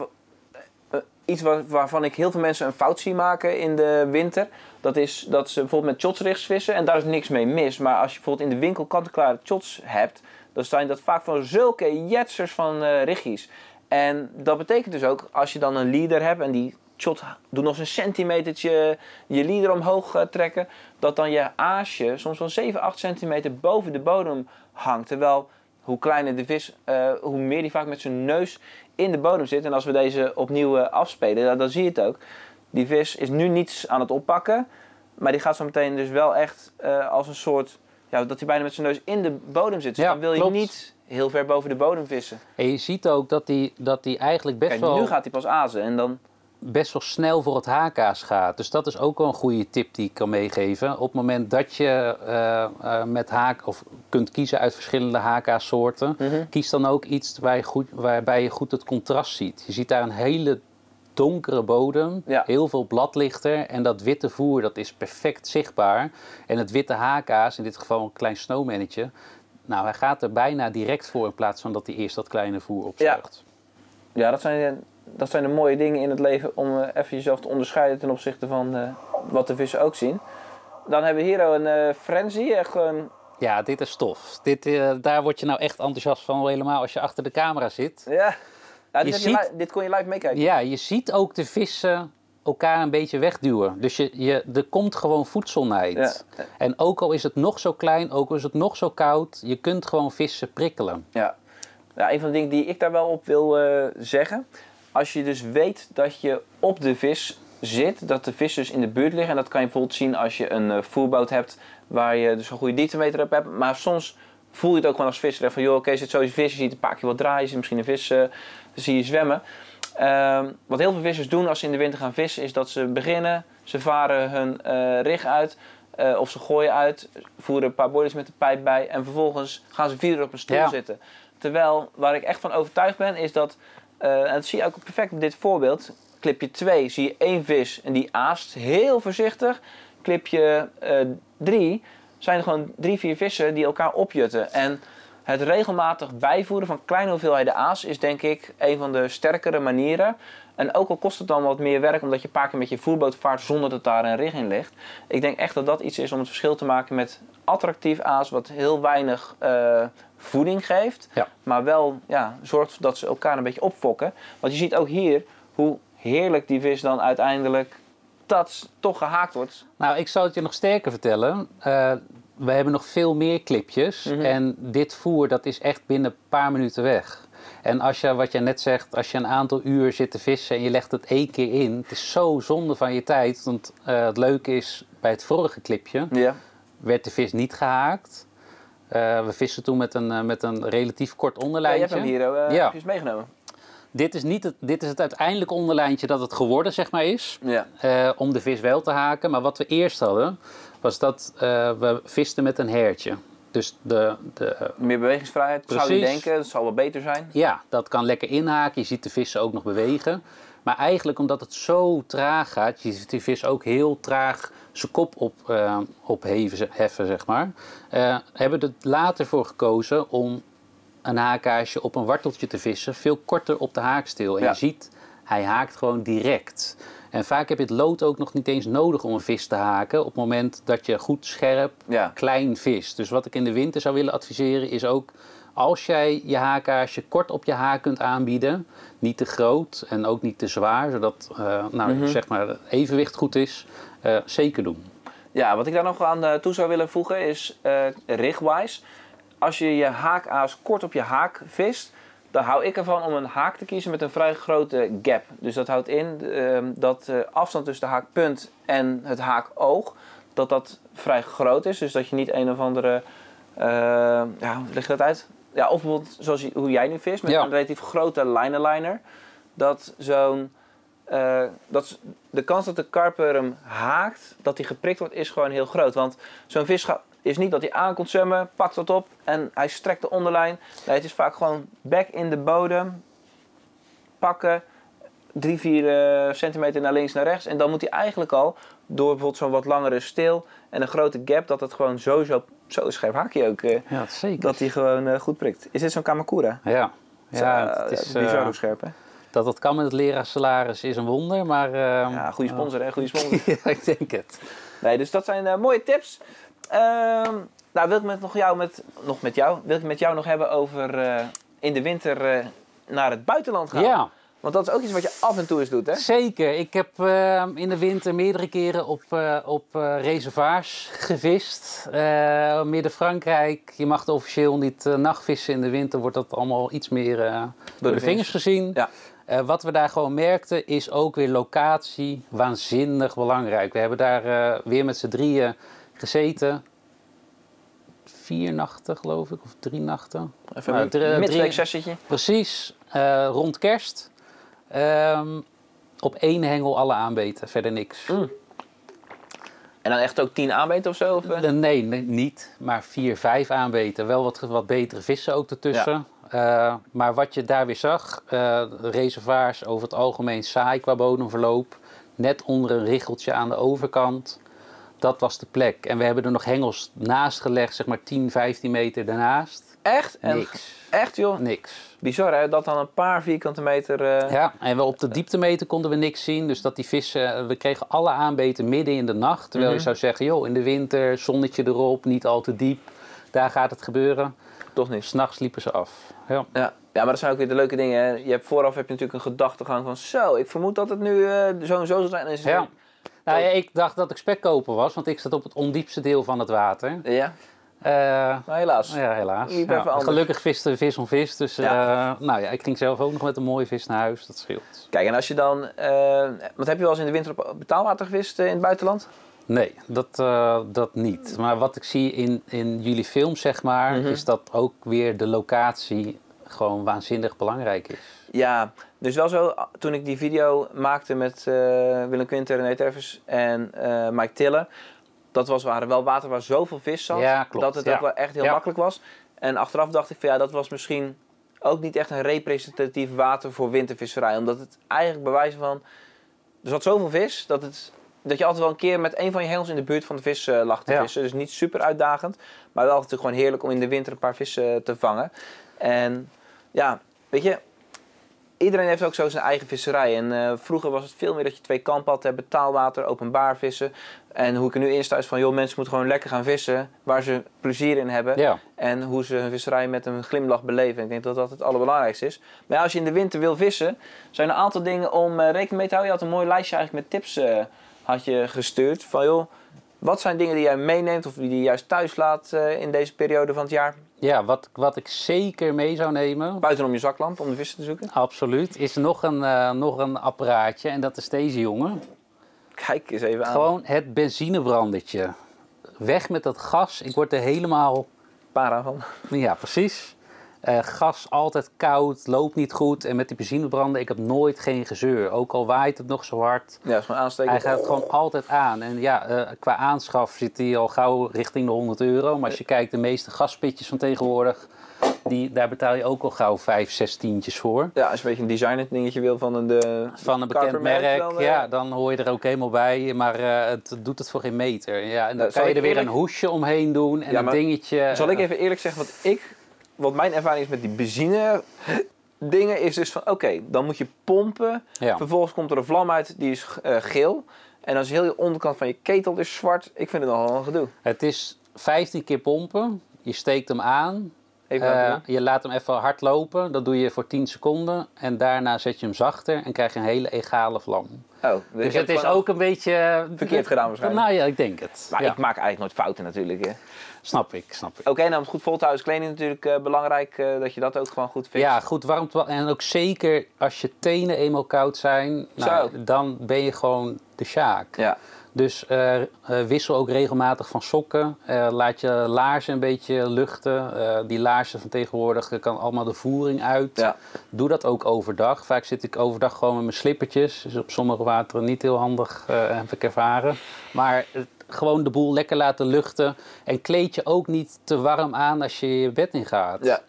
Speaker 1: iets waar- waarvan ik heel veel mensen een fout zie maken in de winter. Dat is dat ze bijvoorbeeld met shotsrichts vissen. En daar is niks mee mis. Maar als je bijvoorbeeld in de winkel kant-en-klare shots hebt. Dan zijn dat vaak van zulke jetsers van eh richtjes. En dat betekent dus ook, als je dan een leader hebt en die shot doet nog eens een centimetertje je leader omhoog trekken, dat dan je aasje soms wel 7, 8 centimeter boven de bodem hangt. Terwijl hoe kleiner de vis, eh, hoe meer die vaak met zijn neus in de bodem zit. En als we deze opnieuw eh, afspelen, dan, dan zie je het ook. die vis is nu niets aan het oppakken. Maar die gaat zo meteen dus wel echt eh, als een soort... Ja, dat hij bijna met zijn neus in de bodem zit. Dus
Speaker 2: Ja,
Speaker 1: dan wil je niet heel ver boven de bodem vissen.
Speaker 2: En je ziet ook dat hij dat die eigenlijk best,
Speaker 1: Kijk,
Speaker 2: wel,
Speaker 1: nu gaat hij pas azen en dan...
Speaker 2: best wel snel voor het HK's gaat. Dus dat is ook wel een goede tip die ik kan meegeven. Op het moment dat je eh, eh, met haak of kunt kiezen uit verschillende HK-soorten,
Speaker 1: Mhm.
Speaker 2: kies dan ook iets waar je goed, waarbij je goed het contrast ziet. Je ziet daar een hele donkere bodem,
Speaker 1: Ja.
Speaker 2: heel veel bladlichter en dat witte voer dat is perfect zichtbaar. En het witte HK's, in dit geval een klein snowmannetje, nou hij gaat er bijna direct voor in plaats van dat hij eerst dat kleine voer opzuigt.
Speaker 1: Ja, dat zijn, dat zijn de mooie dingen in het leven om eh, even jezelf te onderscheiden ten opzichte van eh, wat de vissen ook zien. Dan hebben we hier een eh frenzy, echt een...
Speaker 2: Ja, dit is tof. Dit, daar word je nou echt enthousiast van, helemaal als je achter de camera zit.
Speaker 1: Ja, ja dit,
Speaker 2: Je
Speaker 1: je dit kon je live meekijken.
Speaker 2: Ja, je ziet ook de vissen elkaar een beetje wegduwen. Dus je, je, er komt gewoon voedselnijd.
Speaker 1: Ja.
Speaker 2: En ook al is het nog zo klein, ook al is het nog zo koud, je kunt gewoon vissen prikkelen.
Speaker 1: Ja. ja, een van de dingen die ik daar wel op wil zeggen. Als je dus weet dat je op de vis zit, dat de vis dus in de buurt liggen. En dat kan je bijvoorbeeld zien als je een eh, voerboot hebt waar je dus een goede dieptemeter op hebt. Maar soms voel je het ook gewoon als visser. Van joh, oké, zit zo vis, je ziet een paar keer wat draaien, je ziet misschien een vis, dan zie je zwemmen. Ehm, wat heel veel vissers doen als ze in de winter gaan vissen, is dat ze beginnen, ze varen hun eh rig uit. of ze gooien uit, voeren een paar boilies met de pijp bij en vervolgens gaan ze vier uur op een stoel
Speaker 2: Ja.
Speaker 1: zitten. Terwijl, waar ik echt van overtuigd ben, is dat, en dat zie je ook perfect op dit voorbeeld. Clipje 2 zie je één vis en die aast heel voorzichtig. Clipje 3 zijn er gewoon drie, vier vissen die elkaar opjutten. En het regelmatig bijvoeren van kleine hoeveelheden aas is denk ik een van de sterkere manieren. En ook al kost het dan wat meer werk omdat je een paar keer met je voerboot vaart zonder dat daar een rig in ligt. Ik denk echt dat dat iets is om het verschil te maken met attractief aas wat heel weinig eh, voeding geeft.
Speaker 2: Ja.
Speaker 1: Maar wel ja, zorgt dat ze elkaar een beetje opfokken. Want je ziet ook hier hoe heerlijk die vis dan uiteindelijk dat toch gehaakt wordt.
Speaker 2: Nou, ik zou het je nog sterker vertellen. Eh, we hebben nog veel meer clipjes.
Speaker 1: Mhm.
Speaker 2: En dit voer, dat is echt binnen een paar minuten weg. En als je, wat je net zegt, als je een aantal uur zit te vissen en je legt het één keer in. Het is zo zonde van je tijd. Want eh, het leuke is, bij het vorige clipje
Speaker 1: Ja.
Speaker 2: werd de vis niet gehaakt. Eh, we vissen toen met een, eh, met een relatief kort
Speaker 1: Ja, je
Speaker 2: onderlijntje.
Speaker 1: hebt hem hier
Speaker 2: Ja.
Speaker 1: meegenomen.
Speaker 2: dit, is niet het, dit is het uiteindelijke onderlijntje dat het geworden zeg maar, is.
Speaker 1: Ja.
Speaker 2: om de vis wel te haken. Maar wat we eerst hadden, was dat we visten met een hertje. Dus de, de,
Speaker 1: Meer bewegingsvrijheid zou je denken. Dat zal wel beter zijn.
Speaker 2: ja, dat kan lekker inhaken. Je ziet de vissen ook nog bewegen. Maar eigenlijk omdat het zo traag gaat, je ziet die vis ook heel traag zijn kop op, eh, opheven, heffen, zeg maar. eh, hebben we er later voor gekozen om een haakaarsje op een warteltje te vissen. Veel korter op de haakstil. En
Speaker 1: Ja.
Speaker 2: je ziet, hij haakt gewoon direct. En vaak heb je het lood ook nog niet eens nodig om een vis te haken. Op het moment dat je goed scherp,
Speaker 1: Ja.
Speaker 2: klein vis. Dus wat ik in de winter zou willen adviseren is ook... Als jij je haakaarsje kort op je haak kunt aanbieden, niet te groot en ook niet te zwaar, zodat eh, nou,
Speaker 1: Mhm.
Speaker 2: zeg maar, het evenwicht goed is, eh, zeker doen.
Speaker 1: Ja, wat ik daar nog aan eh, toe zou willen voegen is eh rigwise. Als je je haakaas kort op je haak vist, dan hou ik ervan om een haak te kiezen met een vrij grote gap. Dus dat houdt in eh, dat de afstand tussen de haakpunt en het haakoog, dat dat vrij groot is. Dus dat je niet een of andere, eh, ja, hoe leg je dat uit? Ja, of bijvoorbeeld zoals je- hoe jij nu vist, met
Speaker 2: Ja.
Speaker 1: een relatief grote liner Dat zo'n eh, dat de kans dat de karper hem haakt, dat hij geprikt wordt, is gewoon heel groot. Want zo'n vis gaat, is niet dat hij aankomt zwemmen, pakt wat op en hij strekt de onderlijn. Nee, het is vaak gewoon bek in de bodem, pakken, drie, vier eh, centimeter naar links, naar rechts. En dan moet hij eigenlijk al, door bijvoorbeeld zo'n wat langere stil en een grote gap, dat het gewoon sowieso, zo scherp haakje ook, eh,
Speaker 2: Ja, zeker.
Speaker 1: dat hij gewoon eh, goed prikt. Is dit zo'n Kamakura?
Speaker 2: Ja, ja het is,
Speaker 1: bizar hoe scherp, hè?
Speaker 2: dat het kan met het leraarsalaris is een wonder, maar... eh,
Speaker 1: Ja, goede sponsor, hè? Goede sponsor.
Speaker 2: ja, ik denk het.
Speaker 1: Nee, dus dat zijn mooie tips. Ehm, nou, wil ik met nog, jou met, nog met jou, wil ik met jou nog hebben over eh, in de winter eh, naar het buitenland gaan.
Speaker 2: Ja,
Speaker 1: Want dat is ook iets wat je af en toe eens doet, hè?
Speaker 2: zeker. Ik heb eh, in de winter meerdere keren op, eh, op reservoirs gevist. Eh, Midden-Frankrijk, je mag officieel niet nachtvissen. In de winter wordt dat allemaal iets meer eh, door de vingers gezien.
Speaker 1: Ja.
Speaker 2: Wat we daar gewoon merkten is ook weer locatie waanzinnig belangrijk. We hebben daar weer met z'n drieën gezeten. Vier nachten geloof ik, of drie nachten.
Speaker 1: Even
Speaker 2: Nou,
Speaker 1: een
Speaker 2: drie-
Speaker 1: midweek
Speaker 2: drie-
Speaker 1: sessietje.
Speaker 2: Precies, eh, rond kerst. Ehm, op één hengel alle aanbeten, verder niks.
Speaker 1: Mm. En dan echt ook tien aanbeten of zo? Of, eh?
Speaker 2: Eh, Nee, nee, niet. Maar vier, vijf aanbeten. Wel wat, wat betere vissen ook ertussen. Maar wat je daar weer zag, eh, reservoirs over het algemeen saai qua bodemverloop. Net onder een richeltje aan de overkant. Dat was de plek. En we hebben er nog hengels naast gelegd, zeg maar 10, 15 meter daarnaast.
Speaker 1: Echt? En,
Speaker 2: Niks.
Speaker 1: Echt joh?
Speaker 2: Niks.
Speaker 1: Bizar hè, dat dan een paar vierkante meter... eh,
Speaker 2: Ja, en we op de dieptemeter konden we niks zien. Dus dat die vissen, we kregen alle aanbeten midden in de nacht. Terwijl
Speaker 1: Mhm.
Speaker 2: je zou zeggen, joh, in de winter, zonnetje erop, niet al te diep. Daar gaat het gebeuren.
Speaker 1: Toch niet.
Speaker 2: S'nachts liepen ze af. Ja.
Speaker 1: Ja. ja, maar dat zijn ook weer de leuke dingen. Hè. Je hebt vooraf heb je natuurlijk een gedachtegang van... Zo, ik vermoed dat het nu eh, zo en zo zal zijn. En
Speaker 2: ja. Nou ja, ik dacht dat ik spekkoper was, want ik zat op het ondiepste deel van het water.
Speaker 1: Ja,
Speaker 2: Eh,
Speaker 1: maar helaas.
Speaker 2: ja, helaas. Ja,
Speaker 1: anders.
Speaker 2: gelukkig viste vis om vis. Dus
Speaker 1: Ja.
Speaker 2: eh, nou ja, ik ging zelf ook nog met een mooie vis naar huis. Dat scheelt.
Speaker 1: Kijk, en als je dan... eh want heb je wel eens in de winter op betaalwater gevist eh, in het buitenland?
Speaker 2: Nee, dat, eh, dat niet. Maar wat ik zie in, in jullie films, zeg maar,
Speaker 1: Mhm.
Speaker 2: is dat ook weer de locatie gewoon waanzinnig belangrijk is.
Speaker 1: Ja, dus wel zo, toen ik die video maakte met eh, Willem Quinter, René Tervers en eh, Mike Tiller, dat was waren wel water waar zoveel vis zat,
Speaker 2: Ja, klopt,
Speaker 1: dat het
Speaker 2: ja.
Speaker 1: ook wel echt heel
Speaker 2: Ja.
Speaker 1: makkelijk was. En achteraf dacht ik van ja, dat was misschien ook niet echt een representatief water voor wintervisserij, omdat het eigenlijk bewijzen van, er zat zoveel vis dat het dat je altijd wel een keer met een van je hengels in de buurt van de vis eh, lag te
Speaker 2: Ja.
Speaker 1: vissen. Dus niet super uitdagend, maar wel natuurlijk gewoon heerlijk om in de winter een paar vissen te vangen. En ja, weet je, iedereen heeft ook zo zijn eigen visserij. En eh, vroeger was het veel meer dat je twee kampen had, hè, betaalwater, openbaar vissen. En hoe ik er nu in sta is van, joh, mensen moeten gewoon lekker gaan vissen waar ze plezier in hebben.
Speaker 2: Ja,
Speaker 1: En hoe ze hun visserij met een glimlach beleven. Ik denk dat dat het allerbelangrijkste is. Maar ja, als je in de winter wil vissen, zijn er een aantal dingen om eh, rekening mee te houden. Je had een mooi lijstje eigenlijk met tips eh, had je gestuurd. Van joh, wat zijn dingen die jij meeneemt of die je juist thuis laat in deze periode van het jaar?
Speaker 2: Ja wat, wat ik zeker mee zou nemen,
Speaker 1: Buitenom je zaklamp om de vissen te zoeken.
Speaker 2: absoluut, is nog een, eh, nog een apparaatje. En dat is deze jongen.
Speaker 1: Kijk eens even aan.
Speaker 2: Gewoon het benzinebrandertje. Weg met dat gas. Ik word er helemaal
Speaker 1: para van.
Speaker 2: Ja, precies. Eh, gas altijd koud, loopt niet goed. En met die benzinebrander, ik heb nooit geen gezeur. Ook al waait het nog zo hard.
Speaker 1: Ja, is gewoon aansteken.
Speaker 2: Hij gaat gewoon altijd aan. En ja, eh, qua aanschaf zit hij al gauw richting de 100 euro. Maar als je kijkt, de meeste gaspitjes van tegenwoordig, die, daar betaal je ook al gauw 5, 6 tientjes voor.
Speaker 1: Ja, als je een beetje een designer dingetje wil van een... De,
Speaker 2: Van een bekend merk,
Speaker 1: dan, eh,
Speaker 2: ja, dan hoor je er ook helemaal bij. Maar eh, het doet het voor geen meter. Ja, en dan
Speaker 1: Nou,
Speaker 2: kan je er weer
Speaker 1: eerlijk-
Speaker 2: een hoesje omheen doen en
Speaker 1: Ja,
Speaker 2: een dingetje.
Speaker 1: Zal ik even eerlijk zeggen wat ik... Wat mijn ervaring is met die benzine dingen is dus van... Oké, dan moet je pompen.
Speaker 2: Ja.
Speaker 1: Vervolgens komt er een vlam uit, die is eh, geel. En dan is heel je onderkant van je ketel is zwart. Ik vind het nogal een gedoe.
Speaker 2: Het is 15 keer pompen. Je steekt hem aan.
Speaker 1: Even
Speaker 2: Eh, je laat hem even hard lopen. Dat doe je voor 10 seconden. En daarna zet je hem zachter en krijg je een hele egale vlam.
Speaker 1: Oh,
Speaker 2: Dus het is ook een beetje...
Speaker 1: Verkeerd gedaan waarschijnlijk.
Speaker 2: Nou ja, ik denk het.
Speaker 1: Maar
Speaker 2: Ja,
Speaker 1: ik maak eigenlijk nooit fouten natuurlijk. hè.
Speaker 2: Snap ik, snap ik.
Speaker 1: Oké, nou om het goed vol te houden is kleding natuurlijk eh, belangrijk. eh, dat je dat ook gewoon goed fixt.
Speaker 2: Ja, goed warm. En ook zeker als je tenen eenmaal koud zijn, nou,
Speaker 1: Zo.
Speaker 2: dan ben je gewoon de sjaak.
Speaker 1: Ja.
Speaker 2: Dus eh, eh, wissel ook regelmatig van sokken. Eh, laat je laarzen een beetje luchten. Die laarzen van tegenwoordig kan allemaal de voering uit.
Speaker 1: Ja.
Speaker 2: Doe dat ook overdag. Vaak zit ik overdag gewoon met mijn slippertjes. Dus op sommige wateren niet heel handig, heb ik ervaren. Maar gewoon de boel lekker laten luchten. En kleed je ook niet te warm aan als je je bed ingaat.
Speaker 1: Ja.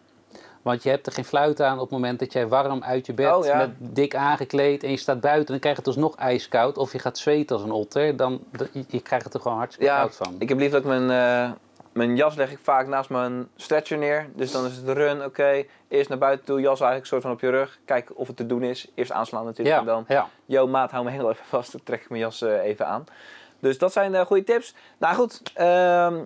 Speaker 2: Want je hebt er geen fluit aan op het moment dat jij warm uit je bed
Speaker 1: Oh, ja.
Speaker 2: met dik aangekleed en je staat buiten. Dan krijg je het alsnog ijskoud. Of je gaat zweten als een otter. Dan, je, je krijgt het er gewoon hartstikke
Speaker 1: Ja,
Speaker 2: koud van.
Speaker 1: ik heb liever dat ik mijn, eh, mijn jas leg ik vaak naast mijn stretcher neer. Dus dan is het run, oké. Eerst naar buiten toe, jas eigenlijk soort van op je rug. Kijken of het te doen is. Eerst aanslaan natuurlijk. En dan,
Speaker 2: ja.
Speaker 1: yo maat, hou me hengel even vast. Dan trek ik mijn jas eh, even aan. Dus dat zijn eh, goede tips. Nou goed, ehm,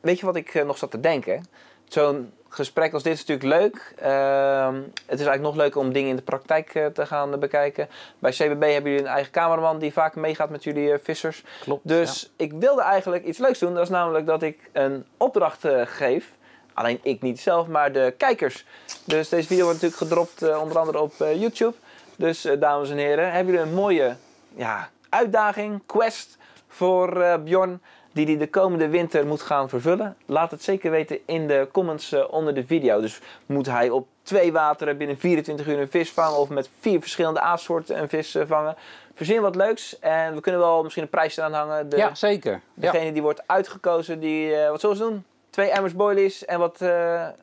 Speaker 1: weet je wat ik nog zat te denken? Zo'n gesprek als dit is natuurlijk leuk. Ehm, het is eigenlijk nog leuker om dingen in de praktijk eh, te gaan bekijken. Bij CBB hebben jullie een eigen cameraman die vaak meegaat met jullie eh, vissers.
Speaker 2: Klopt.
Speaker 1: Dus ik wilde eigenlijk iets leuks doen. Dat is namelijk dat ik een opdracht eh, geef. Alleen ik niet zelf, maar de kijkers. Dus deze video wordt natuurlijk gedropt onder andere op YouTube. Dus dames en heren, hebben jullie een mooie ja, uitdaging, quest voor Bjorn die hij de komende winter moet gaan vervullen? Laat het zeker weten in de comments eh, onder de video. Dus moet hij op twee wateren binnen 24 uur een vis vangen of met vier verschillende aassoorten een vis eh, vangen? Verzin wat leuks en we kunnen wel misschien een prijs eraan hangen. De,
Speaker 2: Ja, zeker. Ja.
Speaker 1: Degene die wordt uitgekozen, die, eh, wat zullen ze doen? Twee emmers boilies en wat,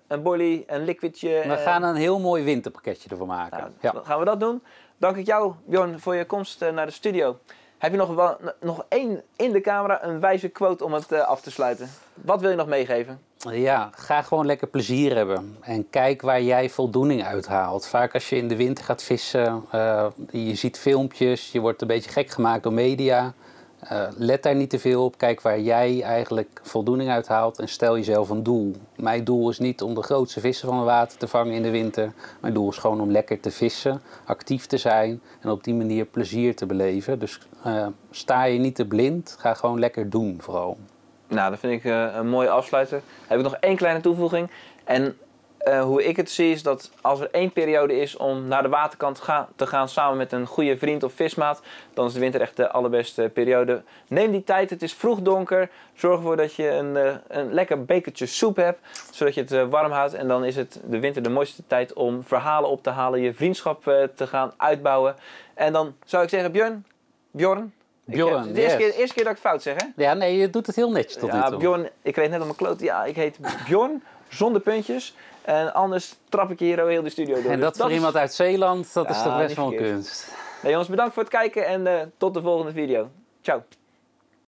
Speaker 1: een boilie, een liquidje.
Speaker 2: We gaan een heel mooi winterpakketje ervan maken.
Speaker 1: nou,
Speaker 2: ja.
Speaker 1: gaan we dat doen. Dank ik jou, Bjorn, voor je komst naar de studio. Heb je nog, wel, nog één in de camera, een wijze quote om het eh, af te sluiten? Wat wil je nog meegeven?
Speaker 2: Ja, ga gewoon lekker plezier hebben. En kijk waar jij voldoening uit haalt. Vaak als je in de winter gaat vissen, eh, je ziet filmpjes, je wordt een beetje gek gemaakt door media. Eh, let daar niet te veel op. Kijk waar jij eigenlijk voldoening uit haalt en stel jezelf een doel. Mijn doel is niet om de grootste vissen van het water te vangen in de winter. Mijn doel is gewoon om lekker te vissen, actief te zijn en op die manier plezier te beleven. Dus eh, sta je niet te blind, ga gewoon lekker doen vooral.
Speaker 1: Nou, dat vind ik eh, een mooie afsluiter. Heb ik nog één kleine toevoeging. En eh, hoe ik het zie is dat als er één periode is om naar de waterkant te gaan samen met een goede vriend of vismaat, dan is de winter echt de allerbeste periode. Neem die tijd, het is vroeg donker. Zorg ervoor dat je een, eh, een lekker bekertje soep hebt, zodat je het eh, warm houdt. En dan is het de winter de mooiste tijd om verhalen op te halen, je vriendschap te gaan uitbouwen. En dan zou ik zeggen, Björn, Bjorn. Ik
Speaker 2: Bjorn,
Speaker 1: heb- de eerste,
Speaker 2: yes.
Speaker 1: keer, eerste keer dat ik fout zeg, hè?
Speaker 2: Ja, nee, je doet het heel netjes tot nu
Speaker 1: Ja,
Speaker 2: toe.
Speaker 1: Bjorn, ik reed net op mijn kloot. Ja, ik heet Bjorn, zonder puntjes. En anders trap ik hier heel de studio door.
Speaker 2: En
Speaker 1: Dus
Speaker 2: dat voor
Speaker 1: is-
Speaker 2: iemand uit Zeeland, dat is toch best wel een kunst.
Speaker 1: Nee, jongens, bedankt voor het kijken en eh, tot de volgende video. Ciao.